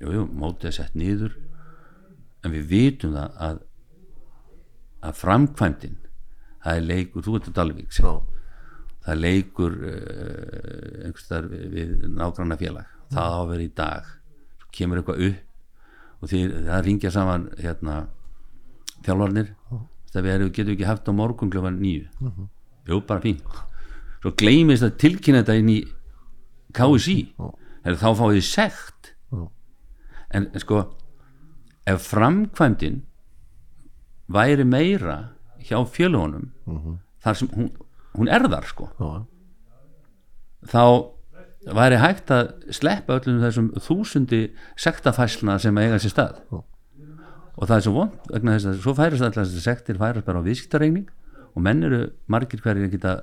jújú, mótið er sett nýður en við vitum það að að framkvæmdinn það er leikur, þú að Dalvík sem það leikur uh, einhverstaðar við nágranna félag það á að vera í dag. Svo kemur eitthvað upp og því það ringja saman hérna þjálfarnir. Það við getum ekki haft á morgun klokkan nýju uh -huh. jú bara fín svo gleymist að tilkynna þetta inn í KSI uh -huh. þá fáið þið segt en, en sko ef framkvæmdinn væri meira hjá fjölugunum þar sem hún hún er þar sko Já. þá væri hægt að sleppa öllum þessum þúsundi sektafæsluna sem eiga sér stað Já. og það er svo vond vegna þess að svo færast alltaf þessi sektir færast bara á viðskiptarreikning og menn eru margir hverjir að geta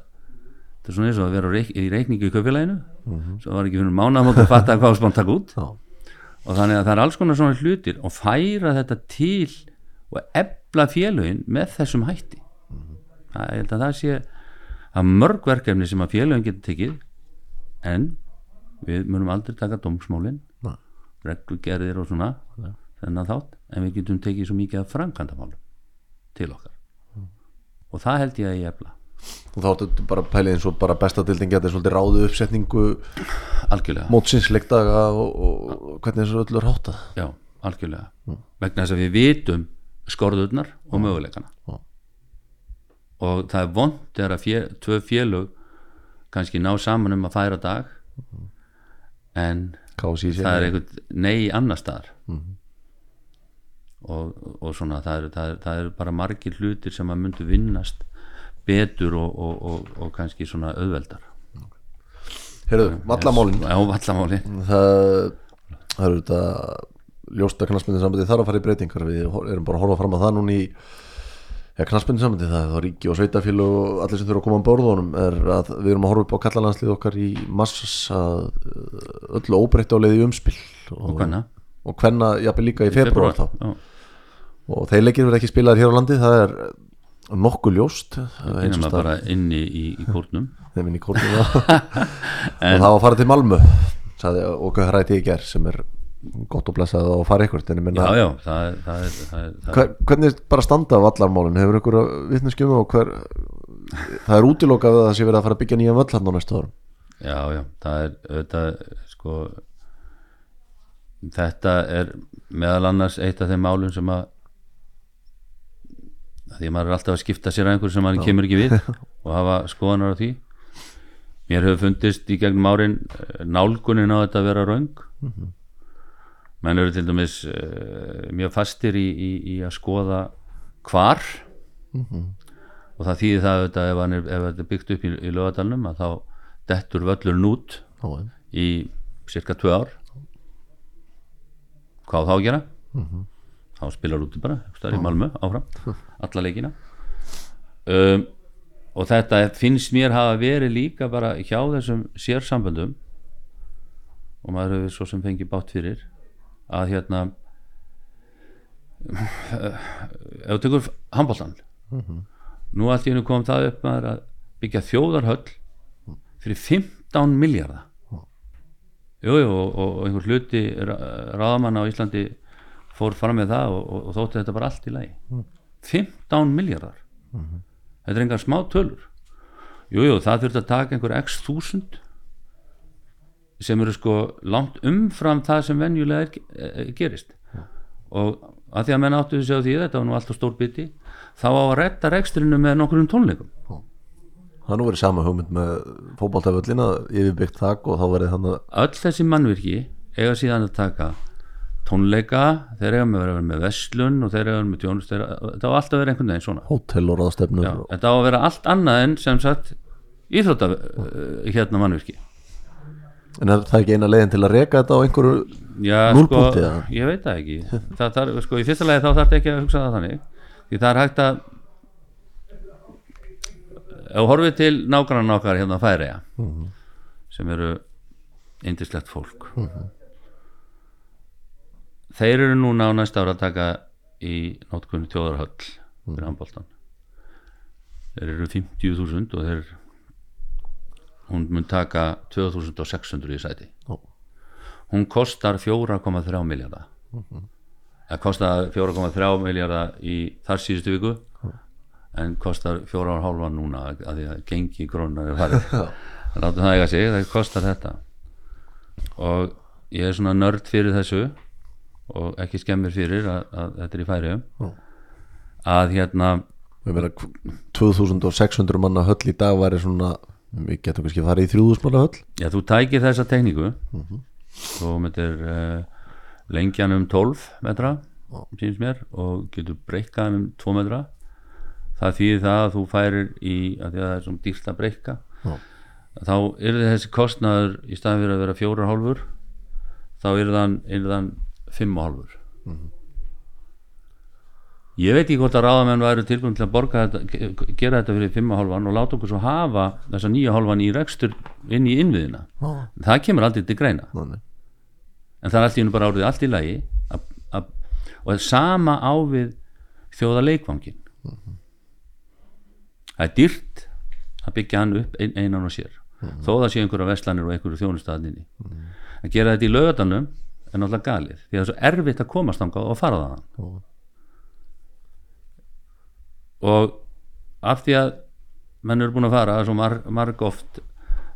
þetta er svona eins og að vera reik, í reikningu í köpileginu mm -hmm. svo var ekki fyrir mánamótt að fatta hvað spánt takk út Já. og þannig að það er alls konar svona hlutir og færa þetta til og ebla félögin með þessum hætti mm -hmm. það, ég held að það sé að mörg verkefni sem að félagin getur tekið en við munum aldrei taka domsmálin reglugerðir og svona Nei. þennan þátt en við getum tekið svo mikið af framkvæmdamálum til okkar mm. og það held ég að ég efla og þá er þetta bara pælið eins og bara bestadildin getur svolítið ráðu uppsetningu algjörlega mótsinsleikdaga og, og hvernig þessu öllu er hátað já, algjörlega mm. vegna þess að við vitum skorðurnar og mm. möguleikana mm og það er vond þegar að fjö, tvö fjölug kannski ná saman um að færa dag. En Kási það er einhvern nei annar staðar. Mm -hmm. og, og svona það er, það, er, er bara margir hlutir sem að myndu vinnast betur og, og, og kannski svona auðveldar. Herru, vallamálin. Já, vallamálin. Það, það eru þetta ljósta knastmyndin þarf að fara í breytingar. Við erum bara að horfa fram að það núna í ja, knastmyndin það er þá ríki og sveitafíl og allir sem þurfa að koma á borðunum er að við erum að horfa upp á kallalandslið okkar í massas að uh, öllu óbreytt á leiði umspil. Og og hvenna jafnvel líka í februar þá. já, og þeir leikir verið ekki spilaðir hér á landi það er nokkuð ljóst. Og að bara inni í, í kórnum. (laughs) Þeim inn í kórnum (laughs) og það var að fara til Malmö sagði okkur hræti í ger sem er gott og blessað að fara ykkur en ég já, minna, já, það er, það er, það er, það er hver, hvernig bara standa á vallarmálin, hefur ykkur vitneskjömu og hver það er útilokað að það sé verið að fara að byggja nýja völl hann á næstu árum? Já, já, það er auðvitað, sko þetta er meðal annars eitt af þeim málum sem að því að maður er alltaf að skipta sér að einhverju sem maður kemur ekki við (laughs) og hafa skoðanar á því. Mér hefur fundist í gegnum árin eh, nálgunin á þetta að vera raung menn eru til dæmis uh, mjög fastir í, í, í að skoða hvar. Og það þýðir það auðvitað ef, er, ef þetta er byggt upp í, í lögadalnum að þá dettur völlurinn út Já, já. í cirka tvö ár. Hvað þá að gera? Þá spilar úti bara einhvers staðar í Malmö áfram (laughs) alla leikina. Um, og þetta finnst mér hafa verið líka bara hjá þessum sérsamböndum og maður hefur svo sem fengið bátt fyrir að hérna ef þú tekur handbóltan nú allt í hennu kom það upp að byggja þjóðarhöll fyrir 15 miljardar jú, jú, og, og einhver hluti ráðamann á Íslandi fór fram með það og, og, og þótti þetta bara allt í lagi. 15 miljardar þetta er engar smá tölur. Jú, jú, það þurfti að taka einhver x þúsund sem eru sko langt umfram það sem venjulega er, er, gerist. Og að því að menn áttu þessi á því þetta var nú alltaf stór biti þá á að retta rekstrinu með nokkur tónleikum. Það er nú verið sama hugmynd með fótboltaföllina yfirbyggt þak og þá verið hann að öll þessi mannvirki eiga síðan að taka tónleika þeir eiga með að vera með veslun og þeir eiga með tjónust þetta á alltaf vera einhvern veginn svona. Hótel og ráðstefnur Já, þetta á að vera allt annað en sem sagt íþrótta hérna mannvirki en er það ekki eina leiðin til að reka þetta á einhverju Já, sko, ég veit það ekki. Það, það, sko, í fyrsta lagi þá þarf ekki að hugsa það þannig. Því það er hægt að ef horfið til nágrann okkar hérna að færiða sem eru indislegt fólk. Þeir eru núna á næsta ára að taka í nótkunni tjóðarhöll fyrir handbóltan þeir eru 50.000 og þeir hún mun taka 2600 í sæti. Já. hún kostar 4,3 miljardar það kostar 4,3 miljardar í þar síðustu viku en kostar 4,5 núna að því að gengi grónar er (laughs) farið það eiga sig, það kostar þetta. Og ég er svona nörd fyrir þessu og ekki skemmir fyrir að, að þetta er í færiðum Já. að hérna verðum 2600 manna höll í dag væri svona við getum kannski farið í 3000 manna höll. Já, þú tækir þessa tekníku. Og myndir uh, lengjan um 12 metra síns mér og getur breykkaðan um 2 metra. Það þýðir það að þú færir í að því að það er svona dýrt að breykka Já. þá er þessi kostnaður í staðin fyrir að vera fjórar hálfur þá er þann, er þann fimm og hálfur ég veit ekki hvort að ráðamenn væru tilbúin til að borga þetta gera þetta fyrir fimm og hálfan og láta okkur svo hafa þessa nýja hálfan í rekstur inn í innviðina. Já. það kemur aldrei til greina. Þannig. en það er allt í hennu bara árið allt í lagi að, að, og það er sama á við þjóða leikvangin það er dýrt að byggja hann upp ein, einan og sér þó það sé einhverja veslanir og einhverju þjónustaðinni að gera þetta í lögadalnum er náttúrulega galið því að það er svo erfitt að komast þangað og fara Já. Og af því að menn eru búin að fara svo marg, marg oft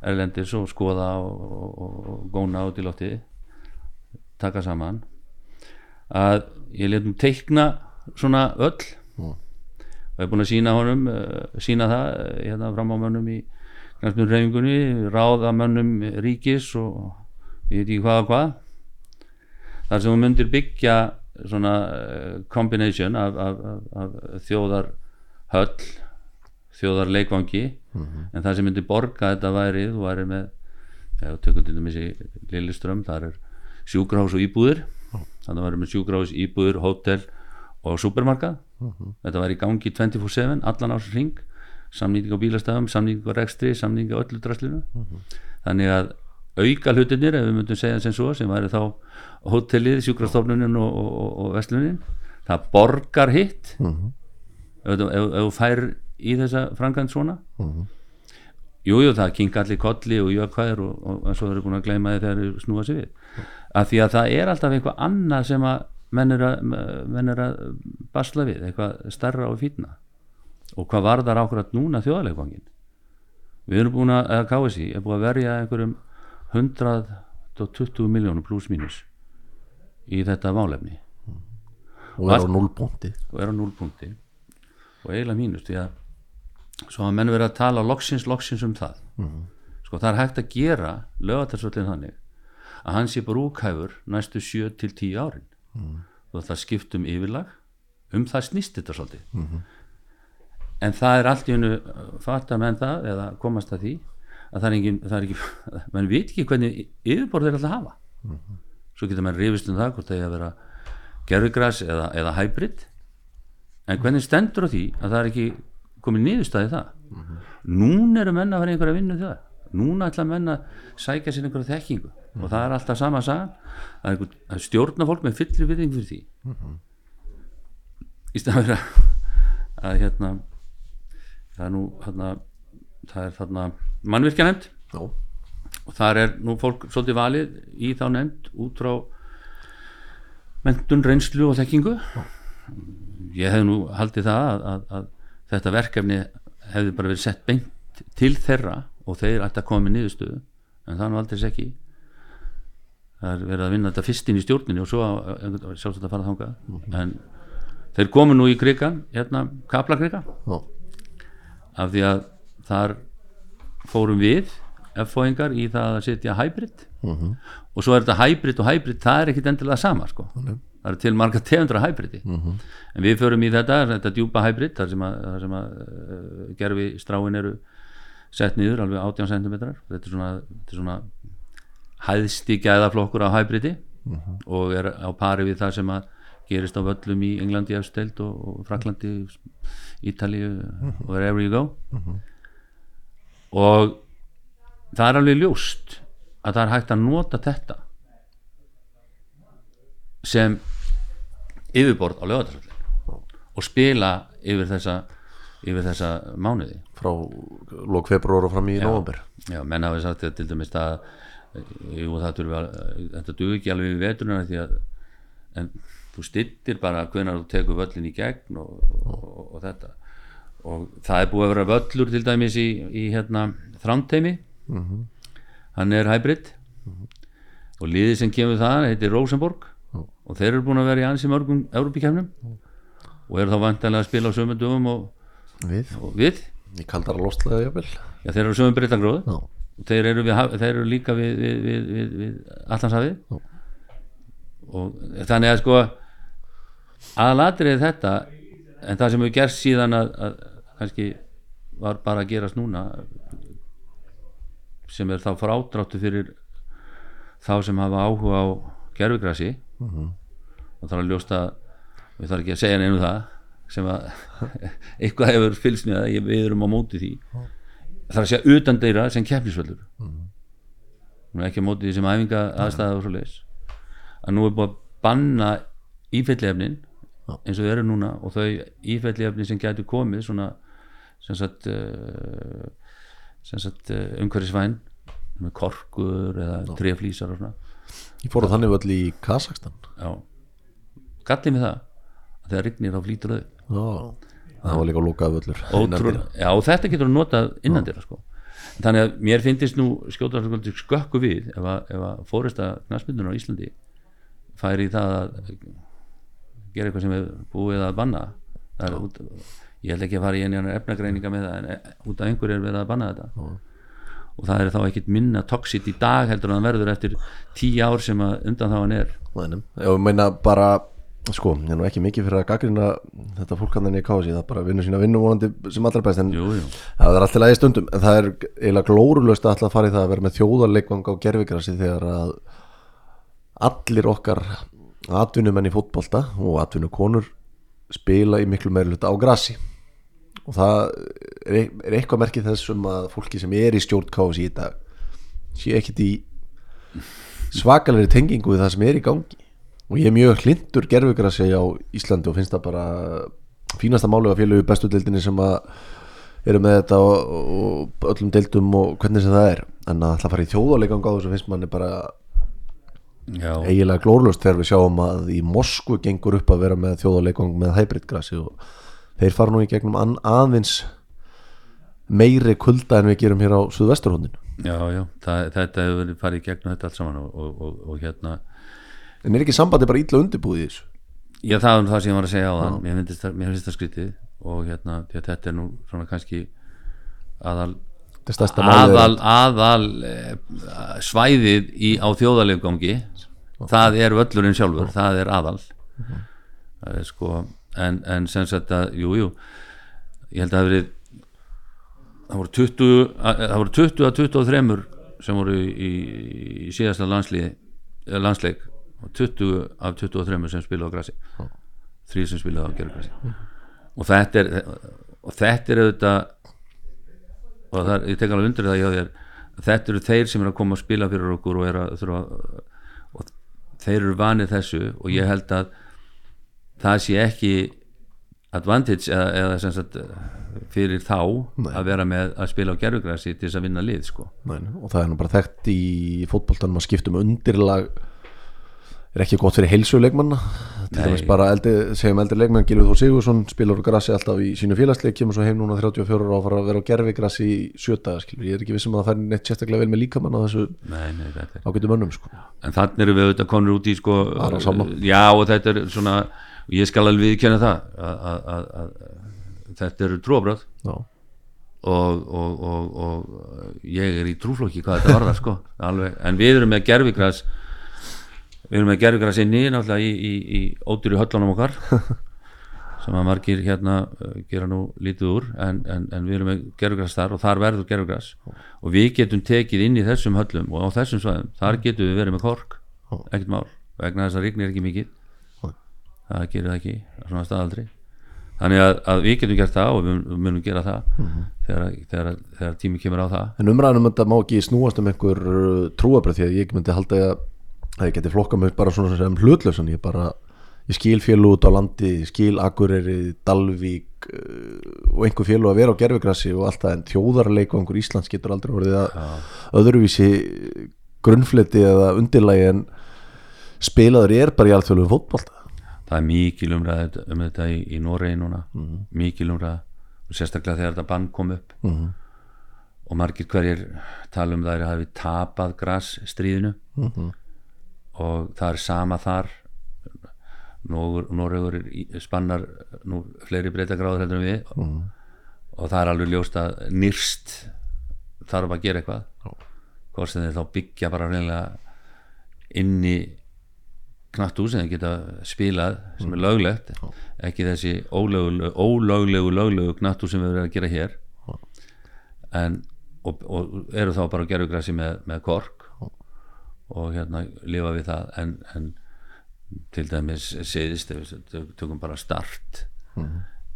erlendis og skoða og, og, og, góna út í lofti taka saman að ég letum teikna svona öll Já. og ég er búin að sína honum uh, sína það uh, hérna fram á mönnum í knæstum reyfingunni ráða mönnum ríkis og ég veit ekki hvað og hvað þar sem þú myndir byggja svona uh, combination af, af, af, af þjóðar höll þjóðar leikvangi en það sem myndi borga þetta væri þú væri með þú tökum til dæmis í Lilleström þar er sjúkrahús og íbúðir þannig að varum með sjúkrahús, íbúður, hótel og supermarkað. Þetta var í gangi 24-7, allan ás ring samnýting á bílastafum, samnýting á rekstri samnýting á öllu draslinu. Þannig að auka hlutinir ef við myndum segja sem svo, sem væri þá hótelið, sjúkrastofnunin og, og, og, og vestlunin það borgar hitt ef þú- fær í þessa framkvæmt svona Jú, jú, það kinka allir kolli og jökvæður og, og, og svo eru búin að gleyma því þegar þeir snúa sig við. Af því að það er alltaf eitthvað annað sem að menn er að, menn er að basla við, eitthvað starra og fýtna. Og hvað varðar ákvæmt núna þjóðaleikvangin? Við erum búin að, eða KSI, er búin að verja einhverjum 120 miljónum pluss mínus í þetta málefni og er á núlbúndi og er á núlpunkti og eiginlega mínust því að svo að menn verið að tala loksins, loksins um það. Sko það er hægt að gera lögatarsvöldin þannig að hann sé brúkhæfur næstu 7 til 10 árin. Og það skipt um yfirlag. Um það snýst þetta svolítið. En það er allt í hennu fattar menn það eða komast að því að það er engin, það er ekki (laughs) menn veit ekki hvernig yfirborð þeir alltaf hafa. Svo getur menn rifist um það hvort það er að vera gerfigræs eða, eða hybrid en hvernig stendur á því að það er ekki komið niðurstaði það? Núna eru menn að í einhverja vinnu það núna ætla menn að sækja sér einhverja þekkingu. Og það er alltaf sama sagan það er, einhver, er stjórna fólk með fyllri viðing fyrir því. Í stæðan fyrir að, að hérna það er nú hérna, það er þarna mannvirkja nefnd Já, og þar er nú fólk svolítið valið í þá nefnd út frá mentun, reynslu og þekkingu ég hef nú haldið það að, að, að þetta verkefni hefði bara verið sett beint til þeirra og þeir ætti að koma með niðurstöðu en það nú aldrei ekki. Það er verið að vinna þetta fyrst inn í stjórninni og svo sjálfsagt að fara þangað. En þeir komu nú í krigan hérna kaplakrika. Já, af því að þar fórum við F-fóingar í það að setja hybrid. Og svo er þetta hybrid og hybrid það er ekkit endilega sama sko. Það er til marga tegundra hybridi. En við förum í þetta, þetta djúpa hybrid þar sem að, þar sem að uh, gerfi stráin eru sett niður alveg 18 cm þetta er svona, svona hæðsti gæðaflokkur á hybridi og er á pari við það sem að gerist á völlum í Englandi efsteld og, og Fraklandi Ítalíu og wherever you go. Og það er alveg ljóst að það er hægt að nota þetta sem yfirborð á lögatarsvöldin og spila yfir þessa yfir þessa mánuði. Frá lók februar og fram í november Já, menn hafi sagt til dæmis að jú, það þurfi að, þetta duð ekki alveg við veturna því að en þú stittir bara hvenar þú tekur völlin í gegn og, og, og, þetta. Og það er búið að vera völlur til dæmis í, í hérna þrámteimi hann er hybrid. Og liðið sem kemur það heitir Rosenborg og þeir eru búin að vera í ansi mörgum Európikefnum og eru þá vantanlega að spila á sömundum og, við, og við. Í kaldara lostlega jafnvel. Já, þeir eru sömum breytagróð já, þeir eru, við, þeir eru líka við, við, við, við, Já. og þannig að sko aðalatrið þetta en það sem hefur gerst síðan að, að kannski var bara að gerast núna sem er þá frádráttu fyrir þá sem hafa áhuga á gerfugrasi og það er að ljósta við þarf ekki að segja neinu það sem að (laughs) eitthvað hefur fylgst með það við erum á móti því. Það er að segja utan þeirra sem keppnisvöldur nú er ekki á móti því sem æfinga aðstæða og svo leis að nú er búið að banna ífellefnin eins og þau eru núna og þau ífellefni sem gætu komið svona sem sagt, uh, sagt uh, umhverfisvæn með korkur eða treflýsar og svona ég fór á þannig völl í Kazakstan já, gallið með það að þegar rignir þá flýtur já, það var líka lókað völlur Ótrúlega, já og þetta getur þú notað innan þeirra sko. Þannig að mér finnst nú skjóta skökku við ef að, að fórista knastmyndunar á Íslandi færi í það að gera eitthvað sem er búið að banna. Það út, ég held ekki að fara í einu efnagreininga með það en e- út af einhverju er verið að banna þetta. Já. Og það er þá ekkit minna toxic í dag heldur en það verður eftir tíu ár sem að undan þá hann er Nænum. ég meina bara sko, ég er nú ekki mikið fyrir að gaggrina þetta fólk hann í kási, það bara vinnur sína vinnu vonandi sem allra best en jú, jú. það er alltaf lægi stundum en það er eiginlega glórulöst að alltaf fara í það að vera með þjóðarleikvang á gerfigrasi þegar að allir okkar atvinnumenn í fótbolta og atvinnukonur spila í miklu meiri hluta á grassi og það er, eitthvað merkið þessum að fólki sem er í stjórn KFC í dag sé ekkit í svakalegri tengingu við það sem er í gangi. Og ég er mjög hlindur gerfugrassi á Íslandi og finnst það bara fínasta málega félögu bestu deildinni sem að eru með þetta og, og öllum deildum og hvernig sem það er. En að ætla að fara í þjóðáleigang á þessu finnst manni bara já, eiginlega glórlust þegar við sjáum að í Moskvu gengur upp að vera með þjóðáleigang með hybridgrassi og þeir fara nú í gegnum an, aðeins meiri kulda en við gerum hér á Suðvesturhóndinu já, já það, þetta hefur verið farið í gegnum þetta allt saman og, og, og, og hérna. En er ekki sambandi bara illa undirbúið í þessu? Já, það er það sem ég var að segja á það mér finnst það, skrítið og hérna, þetta er nú svona kannski aðal aðal, aðal eh, svæðið í, á þjóðaleggangi það er völlurinn sjálfur það er aðal. Það er sko en, en sem sagt að, jú, jú ég held að það verið það voru 20 að- það voru 20 að 23 sem voru í, í síðasta eða landsleik og 20 af 23 sem spilaðu á grassi þrý sem spilaðu á gerðgrassi og þetta er og þetta er auðvitað og það er, ég tek alveg undir það hjá þér þetta eru þeir sem eru að koma að spila fyrir okkur og, að, þurfa, og þeir eru vanið þessu og ég held að það sé ekki advantage eða, eða sem sagt fyrir þá að vera með að spila á gerfugrassi til þess að vinna lið sko. Nei, og það er nú bara þekkt í fótboltanum að skiptum undirlag er ekki gott fyrir heilsuleikmanna til Nei. dæmis bara eldi, segjum eldri leikmann Gilvið Þór Sigursson spilar á grassi alltaf í sínu félagsleik kemur svo heim núna 34 ára og fara að vera á gerfi grassi í sjöta ég er ekki vissum að það fær neitt sérstaklega vel með líkamann á þessu nei, nei, ágætu mönnum sko. en þannig erum við auðvitað konur út í sko, já og þetta er svona og ég skal alveg viðkjanna það að, þetta eru trúabröð Já, og, og, og, og ég er í trúflokki hvað þetta varðar sko. Alveg. en við erum með gerfigras við erum með gerfigras inni náttúrulega í, í, í ódýru höllunum okkar (laughs) sem að margir hérna uh, gera nú lítið úr. En, en, en við erum með gerfigras þar og þar verður gerfigras og við getum tekið inn í þessum höllum og á þessum svæðum, þar getum við verið með kork. Ekkert mál, vegna þess að rignir ekki mikið. Það gerir það ekki svona staðaldri. Þannig að, að við getum gert það og við mun- munum gera það þegar, þegar, þegar tími kemur á það. En umræðanum þetta má ekki snúast um einhver trúabröð því að ég myndi halda að, ég geti flokka mig bara svona sem hlutlausan. Ég bara, ég skil fjölu út á landi ég skil Akureyri, Dalvík uh, og einhver fjölu að vera á gerfigrassi og allt það en þjóðarleik og einhver Íslands getur aldrei orðið að öðruvísi grunnfleti eða undirlægi en spilaður er bara í alþjóðlegum fótbolta það er mikil umræð um þetta í, í Noregi núna. Mikil umræð og sérstaklega þegar þetta bann kom upp. Mhm. og margir hverjir tala um það er að hafi tapað grasstríðinu. Mhm. og það er sama þar. Noregur, spannar nú fleiri breytagráður heldur en við. Mhm. og það er alveg ljóst að nýrst þarf að gera eitthvað. Hvort sem þeir þá byggja bara reynilega inni knattu sem þeir geta spilað sem er löglegt ekki þessi ólöglegu, ólöglegu, löglegu knattu sem við erum að gera hér. En og, og eru þá bara að gera græsi með, með kork og hérna lifa við það. En, en til dæmis séðist ef við tökum bara start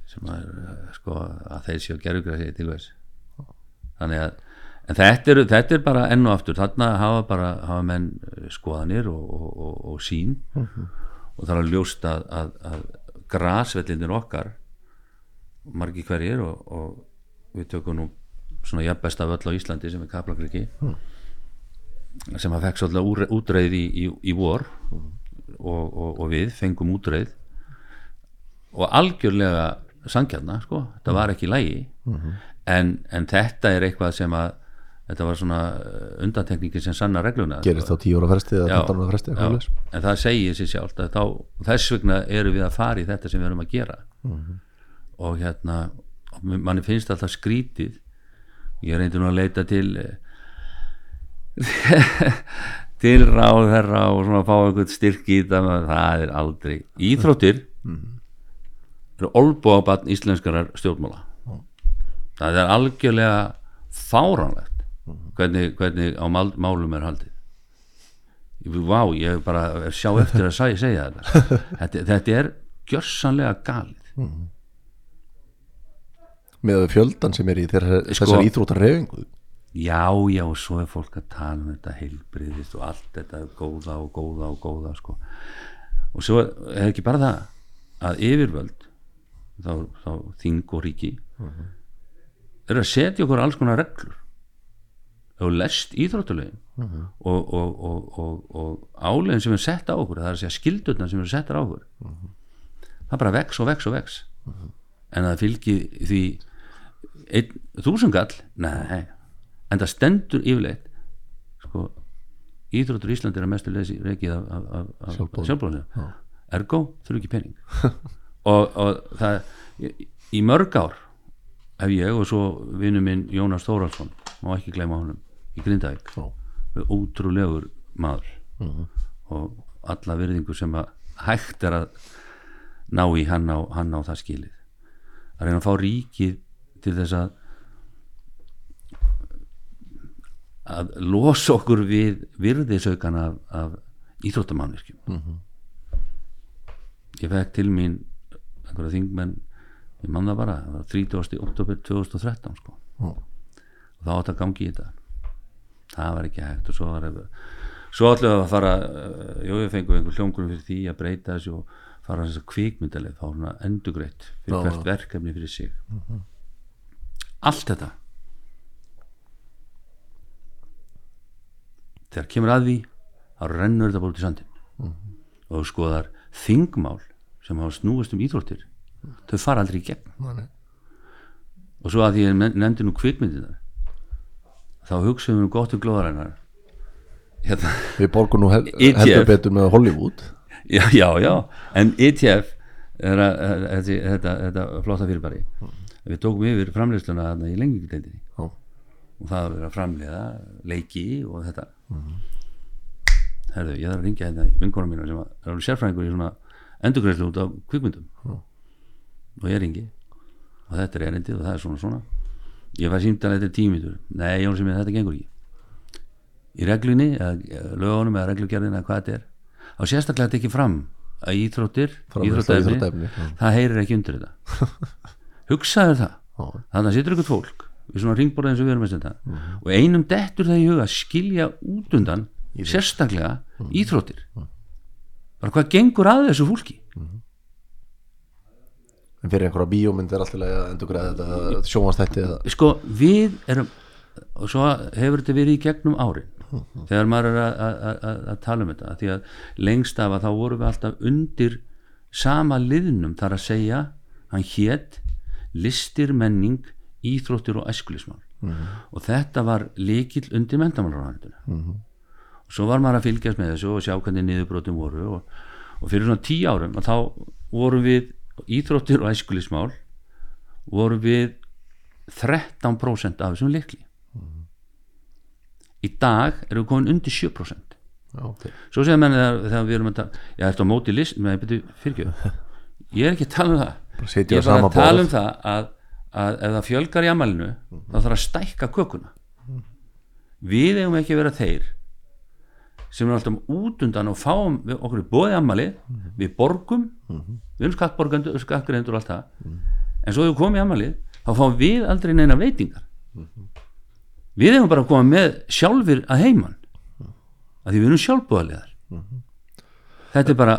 sem að, eh, sko, að þeir séu að gera græsi til þess. Þannig að en þetta er, þetta er bara enn og aftur þarna hafa bara hafa menn eh, skoðanir og, og, og, og sín og það er að ljóst að, að, að grasvellinir okkar margi hverjir og, og við tökum nú svona jafnbesta völl á Íslandi sem er Kaplakriki sem að fekk svolítið útreið í, í, í vor og, og, og við fengum útreið. Og algjörlega sangjarna sko, þetta var ekki lægi en, en þetta er eitthvað sem að þetta var svona undantekningi sem sanna regluna. Gerist á 10 ára fresti eða Já, 15 ára fresti en það segir sér sjálft að þá, þess vegna eru við að fara í þetta sem við erum að gera. Og hérna og manni finnst alltaf skrítið ég reyndi nú að leita til (laughs) til ráð þeirra og svona fá einhvern styrk í menn það er aldrei íþróttir. Eru olbúabann íslenskarar stjórnmála. Það er algjörlega fáránlegt hvernig, hvernig á mál, málum er haldið. Vá, ég bara sjá eftir að sæ- segja þetta (laughs) þetta, þetta er gjörsanlega galið. Með fjöldan sem er í þeirra, Sko- þessar íþróttar reyfingu já, já, og svo er fólk að tala um þetta heilbriðist og allt þetta góða og góða og góða sko. og svo er ekki bara það að yfirvöld þá, þá þing og ríki eru að setja okkur alls konar reglur ef þú lest íþróttulegin og, og, og, og, og álegin sem er sett á okkur það er að segja skildurna sem eru settar á okkur það bara vex og vex og vex. En að fylgi því þúsungall nei, en það stendur yfirleitt sko, íþróttur í Íslandi er að mestu lesi reikið af, af, af, sjálfbóðlega ergo þurfi ekki pening. (laughs) Og, og það í, í mörg ár hef ég og svo vinnu minn Jónas Þóraldsson má ekki gleyma honum í Grindavík. Ótrúlegur maður. Og alla virðingu sem að hægt er að ná í hann á, hann á það skilið. Að reyna að fá ríkið til þess að að losa okkur við virðisaukan af, af íþróttamannvirkjum. Mhm. ég fekk til mín einhverja þingmenn ég man það bara, það var 30. oktober 2013 sko. Já. og þá átt að gangi í þetta það var ekki hægt og svo var svo við að fara uh, jú, við fengum einhver hljóngrun fyrir því að breyta þessu og fara þess að kvikmyndaleg fá svona endugreitt fyrir Já, hvert já. verkefni fyrir sig. Allt þetta. Þegar kemur að því þá rennur þetta bara út í sandin og þú skoðar þingmál sem hafa snúist um íþróttir þau fara aldrei í gegn. Nei, nei. og svo að því ég nefndi nú kvikmyndinar þá hugsaðum við gott um glóðarænar hérna, við borgum nú hel, (laughs) ETF. heldur betur með Hollywood. Já, já, já. En ETF er að, er, þetta, þetta, þetta flotta fyrirbæri. Við tókum yfir framleiðsluna þarna í lengjumdeildinni Já. og það var að framleiða leiki og þetta. Herðu, ég þarf að ringja hérna í vinkona mína sem er alveg sérfræðingur í svona endurgreislu út af kvikmyndum. Og ég ringi og þetta er erindið og það er svona svona ég fæ símtal þetta tímitur nei, Jón sem ég, þetta gengur ekki. Í reglunni, lögunum eða reglugerðin eða hvað þetta er á sérstaklega tekið fram að íþróttir já. það heyrir ekki undir þetta. (laughs) Hugsaður það. Þannig að situr ykkur fólk við svona ringborða eins og við erum að setja Mhm. og einum dettur það í huga að skilja út undan sérstaklega Mhm. íþróttir. Bara hvað gengur að þessu fólki en fyrir einhverja bíómynd er alltaf að endur sjónvastætti eða sko við erum og svo hefur þetta verið í gegnum árin þegar maður er að, tala um þetta því að lengst af að þá vorum við alltaf undir sama liðnum þar að segja hann hét listir menning íþróttir og æskulismál og þetta var líkill undir mentamálarhættuna og svo var maður að fylgjast með þessu og sjá hvernig niðurbrotum voru og, og fyrir svona tíu árum þá vorum við íþróttir og æskulismál vorum við 13% af þessum likli í dag erum við komin undir 7% Já, okay. svo segja menn þegar, við erum að tala ég ætti á móti list, með byrju fyrirgjöf. Ég er ekki að tala um það. Sitja ég er bara að tala borð. um það að, að ef það fjölgar í amalinu þá þarf að stækka kökuna. Við eigum ekki að vera þeir sem er alltaf út undan og fáum við okkur í bóði amali við borgum við erum skattborgandur, skattgreyndur og allt það. En svo hefur komið í amalið þá fáum við aldrei neina veitingar. Við eigum bara að koma með sjálfur að heiman að því við erum sjálfbúðalegar þetta er bara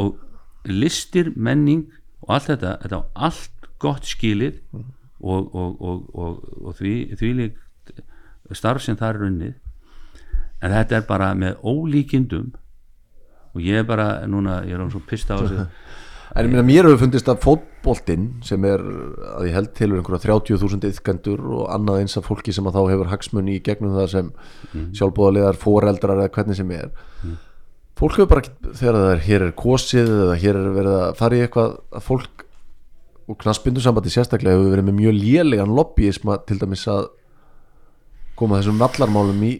og listir, menning og allt þetta, þetta á allt gott skilið og, og, og, og, því, því líkt starf sem það er unnið en þetta er bara með ólíkindum. Og ég er bara núna, ég er á svo pista á þessu. (laughs) En ég meina, mér hefur fundist að fótboltinn sem er að ég held til einhverja 30.000 yðkendur og annað eins af fólki sem að þá hefur hagsmunni í gegnum það sem mm. sjálfbúðalegar, foreldrar eða hvernig sem er. Fólk hefur bara, þegar það er hér er kosið eða hér er verið að fara í eitthvað að fólk og knaspindusambandi sérstaklega hefur verið með mjög lélegan lobbyisma til dæmis að koma þessum vallarmálum í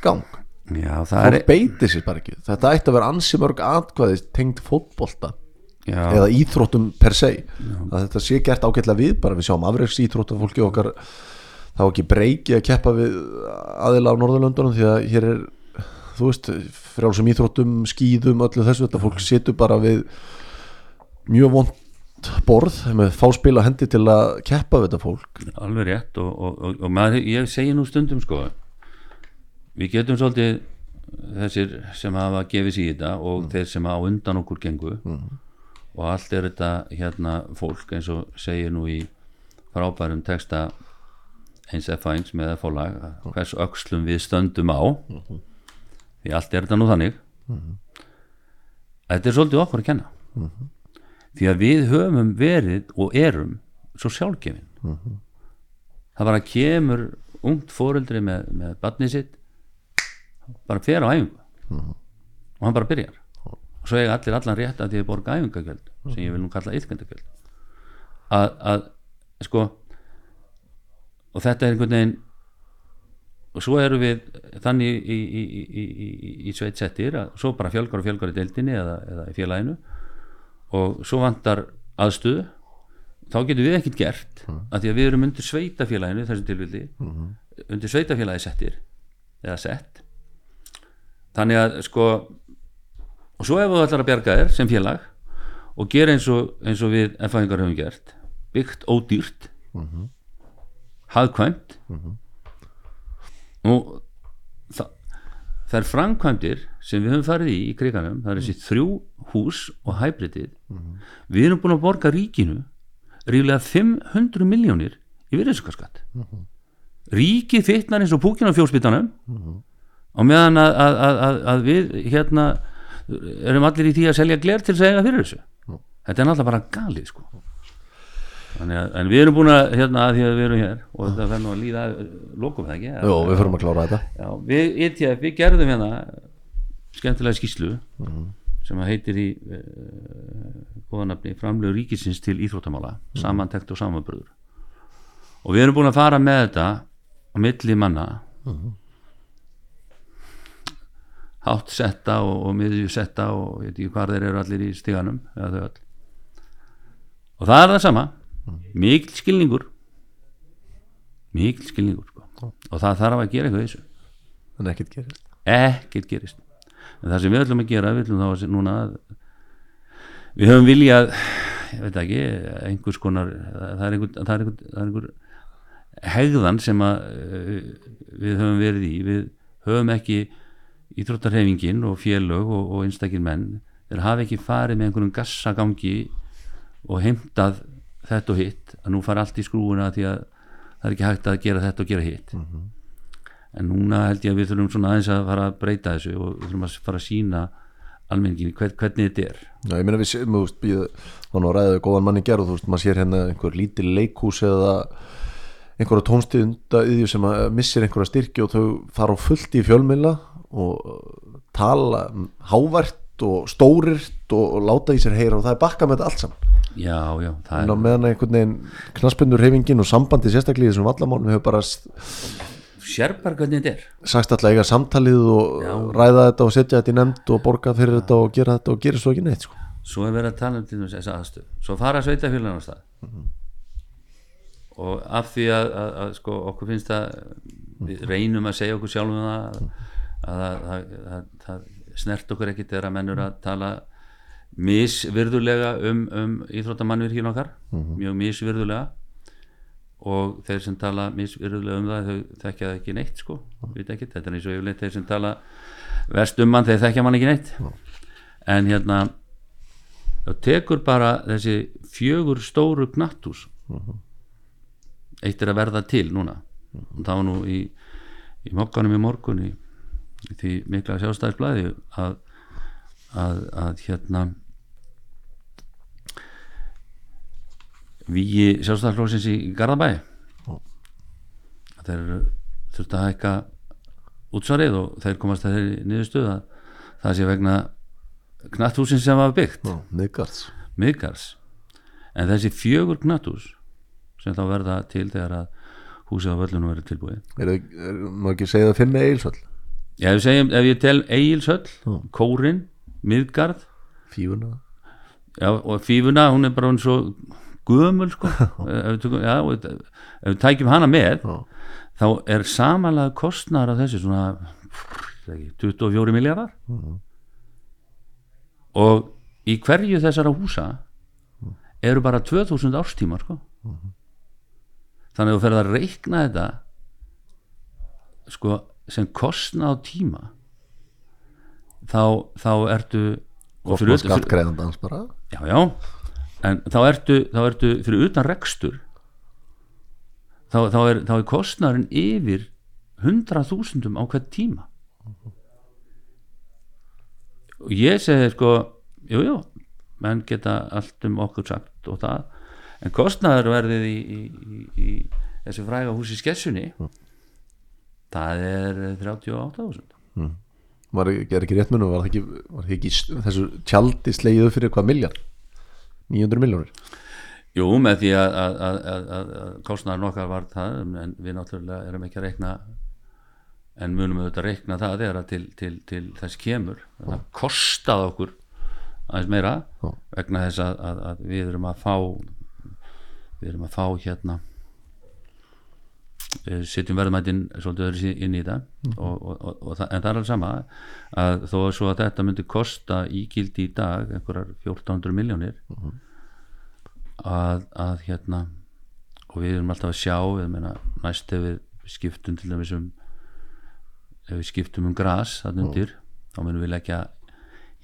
gang já, það er beitir sér bara ekki. Þetta ætti að vera ansi mörg atkvæðis tengd fótbolta já, eða íþróttum per se. Að þetta sé gert ágætlega við bara við sjáum afreiks íþróttum fólki okkar þá ekki breyki að keppa við aðila á Norðurlöndunum því að hér er þú veist, frjálsum íþróttum skýðum, öllu þessu, þetta fólk situr bara við mjög vond borð með fáspila hendi til að keppa við þetta fólk. Alveg rétt og, og, og, og maður, ég segi nú stundum sko við getum svolítið þessir sem hafa gefið sér í þetta og þeir sem á undan okkur gengu og allt er þetta hérna fólk eins og segir nú í frábærum texta eins F1 með F-lag hvers öxlum við stöndum á. Því allt er þetta nú þannig. Þetta er svolítið okkur að kenna. Því að við höfum verið og erum svo sjálfgefin. Það bara kemur ungt fóreldri með, með badnið sitt bara fer á æfingu. Og hann bara byrjar. Og svo eiga allir allan rétt að því að borga æfingagjöld sem ég vil nú kalla yfkendagjöld að, að sko og þetta er einhvern veginn og svo erum við þannig í, í, í, í, í sveit settir að svo bara fjölgar og fjölgar í deildinni eða, eða í félaginu. Og svo vantar aðstöðu. Þá getum við ekkert gert að því að við erum undir sveitafélaginu þessum tilvildi undir sveitafélagi settir eða sett þannig að sko og svo ef þú ætlar að bjarga þér sem félag og gera eins og, eins og við erfæðingar höfum gert byggt ódýrt hagkvæmt og það, það er framkvæmdir sem við höfum farið í í kriganum það er þessi þrjú hús og hæbritið við erum búin að borga ríkinu ríflega 500 miljónir í virðiskarskatt ríkið fittnar eins og púkin á fjósbyttanum og meðan að, að, að, að, að við hérna erum allir í því að selja gler til að segja fyrir þessu. Þetta er náttúrulega bara galið sko. En við erum búin að hérna að því að við erum hér og þetta verður nú að líða lokum það ekki Jó, við fyrir að klára þetta. Já, við, ETF, við gerðum hérna skemmtilega skýslu sem að heitir í uh, góða nafni framlegu ríkisins til íþróttamála samantekt og samanbröður og við erum búin að fara með þetta á milli manna hátt setta og, og miðju setta og ég veit ekki hvað þeir eru allir í þau öll. Og það er það sama. Mikil skilningur. Mikil skilningur sko. og það þarf að gera eitthvað þessu. En ekkert gerist. Ekkert gerist. En það sem við ætlum að gera við ætlum þá að núna að við höfum viljað ég veit ekki, einhvers konar það er einhver, það er einhver, það er einhver hegðan sem að eh, við höfum verið í. Við höfum ekki íþróttarhefingin og félög og, og einstakir menn þeir hafa ekki farið með einhverjum gassagangi og heimtað þetta og hitt að nú fara allt í skrúuna því að það er ekki hægt að gera þetta og gera hitt. En núna held ég að við þurfum svona aðeins að fara að breyta þessu og við þurfum að fara að sína almenningin hvern, hvernig þetta er. Já, ég meina við séum, þú veist, ég var nú að ræða góðan manni gerð og þú veist, maður sér hérna einhver lítil leikhús eða einhverja tónstiðunda yðju sem missir einhverja styrki og þau fara á fullt í fjölmila og tala hávært og stórirt og, láta í sér heyra og það er bakka með þetta allt saman. Já, já, er meðan einhvern veginn knaspundur reyfingin og sambandi sérstaklega í þessum vallamálum hefur bara s- sér bara hvernig þetta er. sagst alltaf eiga samtalið og Já. ræða þetta og setja þetta í nefnd og borga fyrir þetta og gera þetta og gera svo ekki neitt sko. svo er verið að tala um þess aðstöð svo fara sveitafélagin á stað og af því að, að, að sko, okkur finnst að við reynum að segja okkur sjálfum það að, að, að, að, að snert okkur ekkit þegar að menn eru að tala misvirðulega um, um íþróttamannvirkjum okkar mjög misvirðulega. Og þeir sem tala misvirðulega um það þau þekkja það ekki neitt sko vita ekki, þetta er eins og yfirleitt þeir sem tala verst um mann þeir þekkja mann ekki neitt. En hérna þá tekur bara þessi fjögur stóru knatthús eitt er að verða til núna. Og það var nú í, í mokkanum í morgun í, í því mikla sjálfstæðisblæði að, að, að hérna víi sjálfstæðisflóksins í Garðabæ. Þeir eru þurftu að hækka útsvarið og þeir komast að þeirri niðurstöð að það sé vegna knatthúsin sem var byggt. Miðgars en þessi fjögur knatthús sem þá verða til þegar að húsið á völlunum verður tilbúið. Er, er, má ekki segja það finna eilsvöld Já, ef, við segjum, ef ég tel Egilshöll Kórin, Miðgarð. Fífuna. Já, og Fífuna, hún er bara hún svo gömul sko. (laughs) Ef, við tökum, já, og ef við tækjum hana með Já. þá er samanlega kostnar af þessu svona er ekki, 24 miljardar og í hverju þessara húsa eru bara 2000 árstímar sko. Þannig að þú ferð að reikna þetta sko, sem kostna á tíma. Þá, þá ertu og fyrir utan- fyrir- já, já, en þá ertu, þá ertu fyrir utan rekstur. Þá, þá, er, þá er kostnarinn yfir 100.000 á hvern tíma. Og ég segi sko jú, jú, menn geta allt um okkur sagt og það en kostnarverðið í, í, í, í þessu fræga húsi skessunni það er 38.000 var ekki, ekki rétt munum var það ekki, var það ekki þessu tjaldi slegiðu fyrir hvað miljard 900 miljónir Jú, með því að, að, að, að, kostnæðar okkar var það en við náttúrulega erum ekki að reikna en munum auðvitað að reikna það þegar að til, til, til þess kemur. Það kostaði okkur aðeins meira Já. vegna þess að, að, að við erum að fá við erum að fá hérna eh, setjum verðmætin svolítið öðru inn í þetta. Og, og, og, og en það er alveg sama að þó að svo að þetta myndi kosta ígildi í dag einhverjar 1400 miljónir að, að hérna og við erum alltaf að sjá meina, næst ef við skiptum til dæmis um ef við skiptum um gras þarna undir þá munum við leggja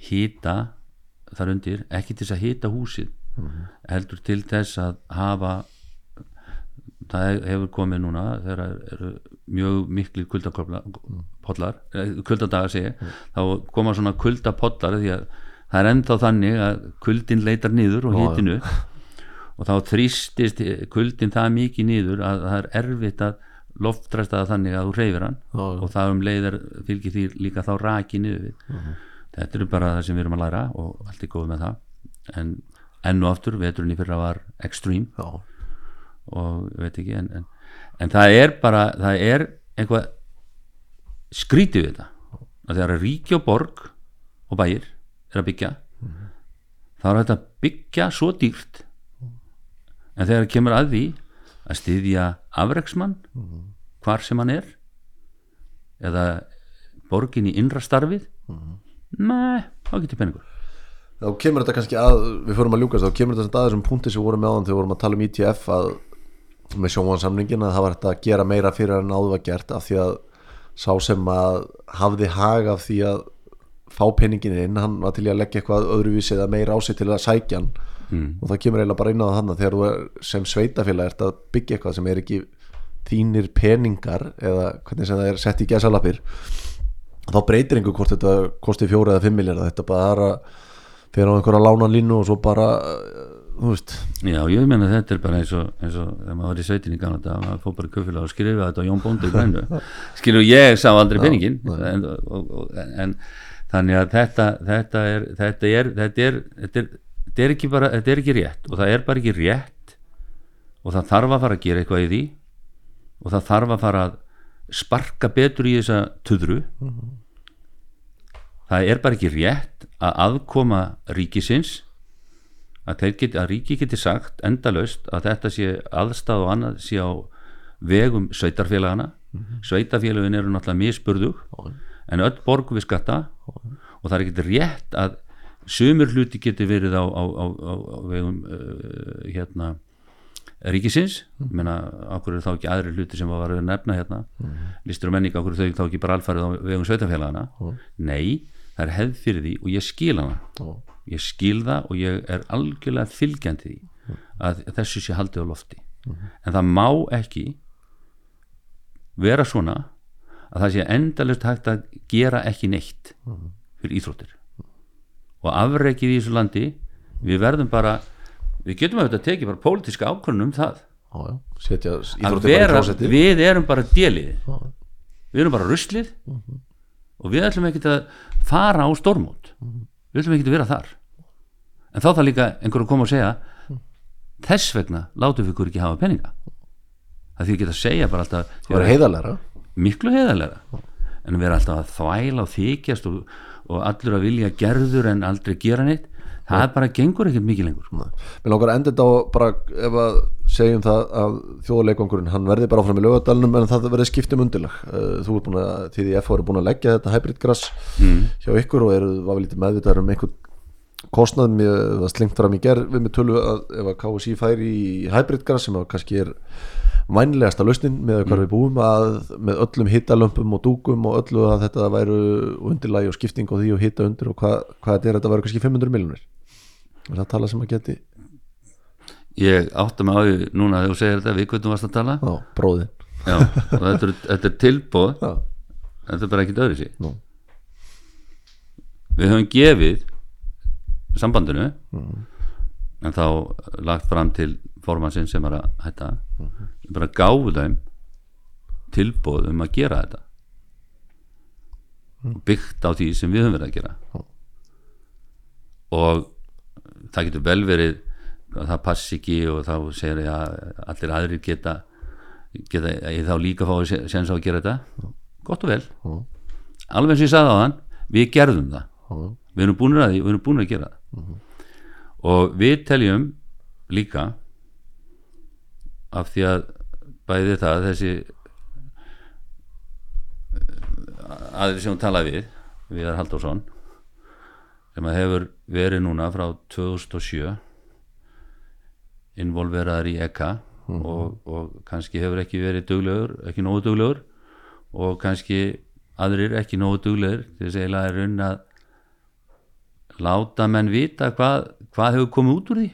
hýta þar undir, ekki til þess að hýta húsið heldur til þess að hafa það hefur komið núna þegar eru mjög miklu kuldapollar kuldadaga segi ég, þá koma svona kuldapollar því að það er ennþá þannig að kuldin leitar niður og hitinu og þá þrýstist kuldin það mikið niður að það er erfitt að loftræsta það þannig að þú reyfir hann já. og það um leiðar fylgir því líka þá raki niður við. Þetta eru bara það sem við erum að læra og allt er góð með það. En enn og aftur, veturinn í fyrra var extreme. Já, og ég veit ekki en, en, en það er bara það er einhvað skrítið við þetta. Að þegar ríki og borg og bæir er að byggja. Þá er þetta að byggja svo dýrt. En þegar kemur að því að styðja afreksmann hvar sem hann er eða borgin í innra starfið nei, þá getur peningur þá kemur þetta kannski að við fórum að ljúkast, þá kemur þetta að þessum punkti sem við vorum með áðan þegar við vorum að tala um ITF að með sjónvansamningin að það var þetta að gera meira fyrir en áður var gert af því að sá sem að hafði hag af því að fá peningin inn, hann var til að leggja eitthvað öðruvísi eða meira á sig til að sækja hann mm. og það kemur eiginlega bara inn á það þegar þú er sem sveitafélag ert að byggja eitthvað sem er ekki þínir peningar eða hvernig sem það er sett í gæsalapir þá breytir einhver hvort þetta kosti fjóra eða fimm miljardar þetta bara að fyrir á einhverja lánan línu og svo bara þú veist, Já, ég meina þetta er bara eins og, eins og þegar maður var í sveitin í gamla dag maður fór bara köfélag og skrifa þetta á Jón Bóndi í grænu. (laughs) Skilur ég sá aldrei peningin en, og, og, en þannig að þetta þetta er þetta er, þetta er, þetta er, þetta er ekki bara þetta er ekki rétt og það er bara ekki rétt og það þarf að fara að gera eitthvað í því og það þarf að fara að sparka betur í þessa tuðru. Það er bara ekki rétt að aðkoma ríkisins að, geti, að ríki geti sagt endalaust að þetta sé aðstæð og annað sé á vegum sveitarfélagana sveitarfélagin eru náttúrulega misburðug en öll borgu við skatta og það er ekki rétt að sumur hluti geti verið á, á, á, á, vegum uh, hérna ríkisins, mm. menna okkur er þá ekki aðri hluti sem var að nefna hérna? Listur og menning, okkur er þau þá ekki bara alfarið á vegum sveitafélagana nei, það er hefð fyrir því og ég skil hana. Ég skil það og ég er algjörlega fylgjandi því að þessu sé haldið á lofti. En það má ekki vera svona að það sé endalist hægt að gera ekki neitt fyrir íþróttir. Og afreikið í þessu landi við verðum bara við getum auðvitað að tekið bara pólitíska ákvörðun um það. Já, já, vera, við erum bara délið. Við erum bara ruslið og við ætlum ekki að fara á stormót við ætlum ekki að vera þar. En þá þarf líka einhver að koma og segja þess vegna látum við ykkur ekki hafa peninga. Það því að geta að segja bara alltaf það var heiðarlega miklu heiðarlega en vera alltaf að þvæla og þykjast og, og allur að vilja gerður en aldrei gera neitt það bara gengur ekkert mikið lengur. Mér langar að enda þetta á bara ef að segjum það að þjóðarleikvangurinn hann verði bara áfram í lögadalunum en það verði skipt um undirlag. Uh, þú er búin að, því því FH eru búin að leggja þetta hybrid grass mm. hjá ykkur og eru, var við lítið meðvitaður um einhvern kostnað. Með það slengt fram í gerð við með tölu að ef að KSI færi í hybrid grass sem að kannski er vænlegasta lausnin með hvað við búum að með öllum hittalömpum og dúkum og öllu að þetta væru undirlagi og skipting og því og hitta undir og hvað, hvað þetta er þetta væru kannski 500 miljonir er það tala sem að geti ég átta mig á því núna þegar þú segir þetta við hvernig varst að tala? Á bróðin Já, og þetta er, þetta er tilbóð Já, þetta er bara ekkert öðru nú, við höfum gefið sambandinu en þá lagt fram til formansinn sem er að hætta. Við bara gáfu þeim tilbóð um að gera þetta. Byggt á því sem við höfum verið að gera. Og það getur vel verið að það passi ekki og þá segir ég að allir aðrir geta geta ég þá líka fái séns á að gera þetta. Gott og vel. Já. alveg eins og ég sagði á þann við gerðum það. Já, við erum búin að því, við erum búin að gera það. Og við teljum líka af því að bæði það þessi aðri sem hún talaði við Viðar Halldórsson sem að hefur verið núna frá 2007 involveraður í EKA og, og kannski hefur ekki verið duglegur, ekki nógu duglegur og kannski aðrir ekki nógu duglegur til þess að eiginlega er raun að láta menn vita hvað, hvað hefur komið út úr því.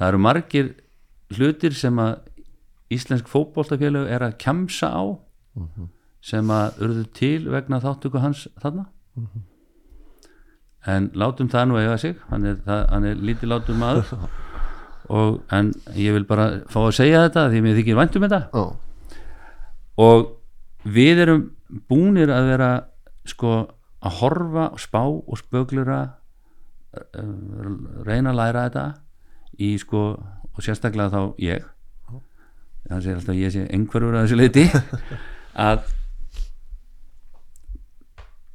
Það eru margir hlutir sem að íslensk fótboltafélög er að kjamsa á sem að urðu til vegna þáttöku hans þarna en látum það nú eiga sig. Hann er, það, hann er lítið látum maður. (laughs) Og, en ég vil bara fá að segja þetta því mér þykir vænt um þetta. Já, og við erum búnir að vera sko að horfa, spá og spöglura uh, reyna að læra þetta í sko og sérstaklega þá ég. Alltaf að ég sé einhverfur að þessu leiti (laughs) að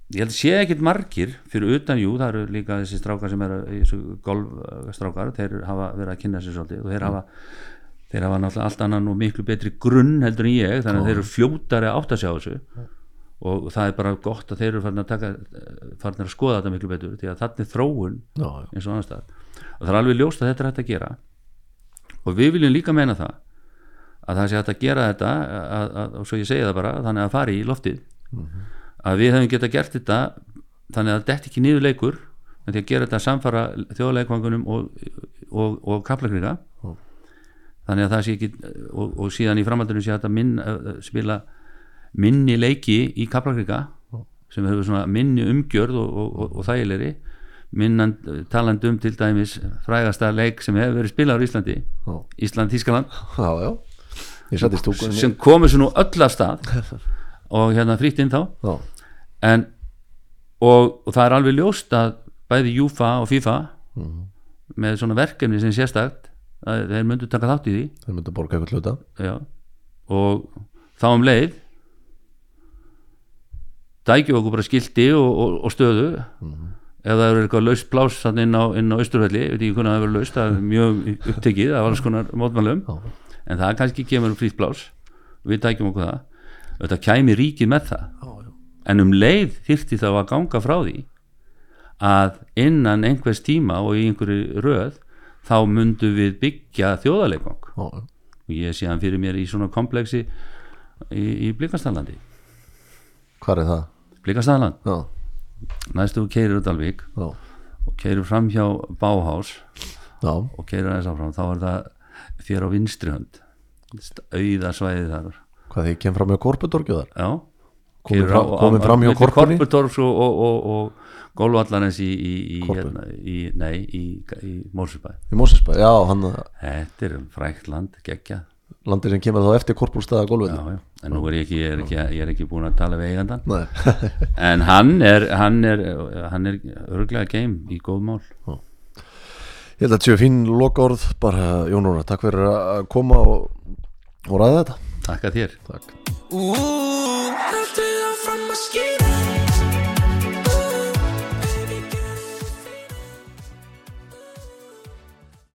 ég held að sé ekkit margir fyrir utan jú, það eru líka þessi strákar sem eru þessu golfstrákar þeir hafa verið að kynna sér svolítið og þeir hafa þeir hafa náttúrulega allt annan og miklu betri grunn heldur en ég, þannig að þeir eru fljótari að átta sig á þessu. Og það er bara gott að þeir eru farin að taka farin að skoða þetta miklu betur því að þannig er þróun já, já. eins og annars staðar. Og það er alveg ljóst að þetta er hægt að gera. Og við viljum líka meina það að það sé hægt að gera þetta að, að, og svo ég segi það bara, þannig að fari í loftið að við hefum geta gert þetta þannig að þetta ekki niður leikur en því að gera þetta samfara þjóðleikvangunum og, og, og kaplakriga Já. þannig að það sé ekki og, og síðan í framhaldinu sé að minn, spila minni leiki í kaplakriga sem hefur svona minni umgjörð og, og, og, og þægilegri minnan taland um til dæmis frægasta leik sem hefur verið spilað á Íslandi Já. Ísland-Þískaland sem komur svo nú öll af stað (laughs) og hérna frýtt inn þá. Já, en, og, og það er alveg ljóst að bæði Júfa og FIFA með svona verkefni sem sérstakt þeir myndu taka þátt í því. Þeir myndu borga eitthvað hluta. Já, og þá um leið dækjum okkur bara skilti og, og, og stöðu. Ef það eru eitthvað laust þarna inn á, á Austurvelli, ég veit ekki hvernig það verður laust það er mjög upptekið af alls konar mótmælum. En það kannski kemur frýtt pláss. Við dækjum okkur það þetta kæmi ríkið með það. Já, já. en um leið þyrfti þá að ganga frá því að innan einhvers tíma og í einhverju röð þá mundu við byggja já. og ég sé hann fyrir mér í svona kompleksi í, í Blikastaðlandi hvar er það? Blikastaðland, já, næstu keirir út Dalvík já, og keirir fram hjá Báhás já, og keirir aðeins áfram. Þá er það þér á vinstri hönd. Auða svæði þar hvað þið kem fram með korpudorgjöðar já. Komið fram- á- fram hjá Korpunni? Korpudorfs og, og, og, og golvallarins í, í, í, hérna, í nei, í, í Mórsubæ í Mósesbæ, já, hann þetta er frækt land, geggja. landið sem kemur þá eftir korpúlstaða já, gólfið já. en nú er ég ekki, ég er ekki, ég er ekki búin að tala við eigandan Nei, (laughs) en hann er hann er, hann er örglega geim í góð mál. Ég held að þetta séu fín lokaorð. Bara Jón Óra, takk fyrir að koma og, og ræða þetta takk að þér. Takk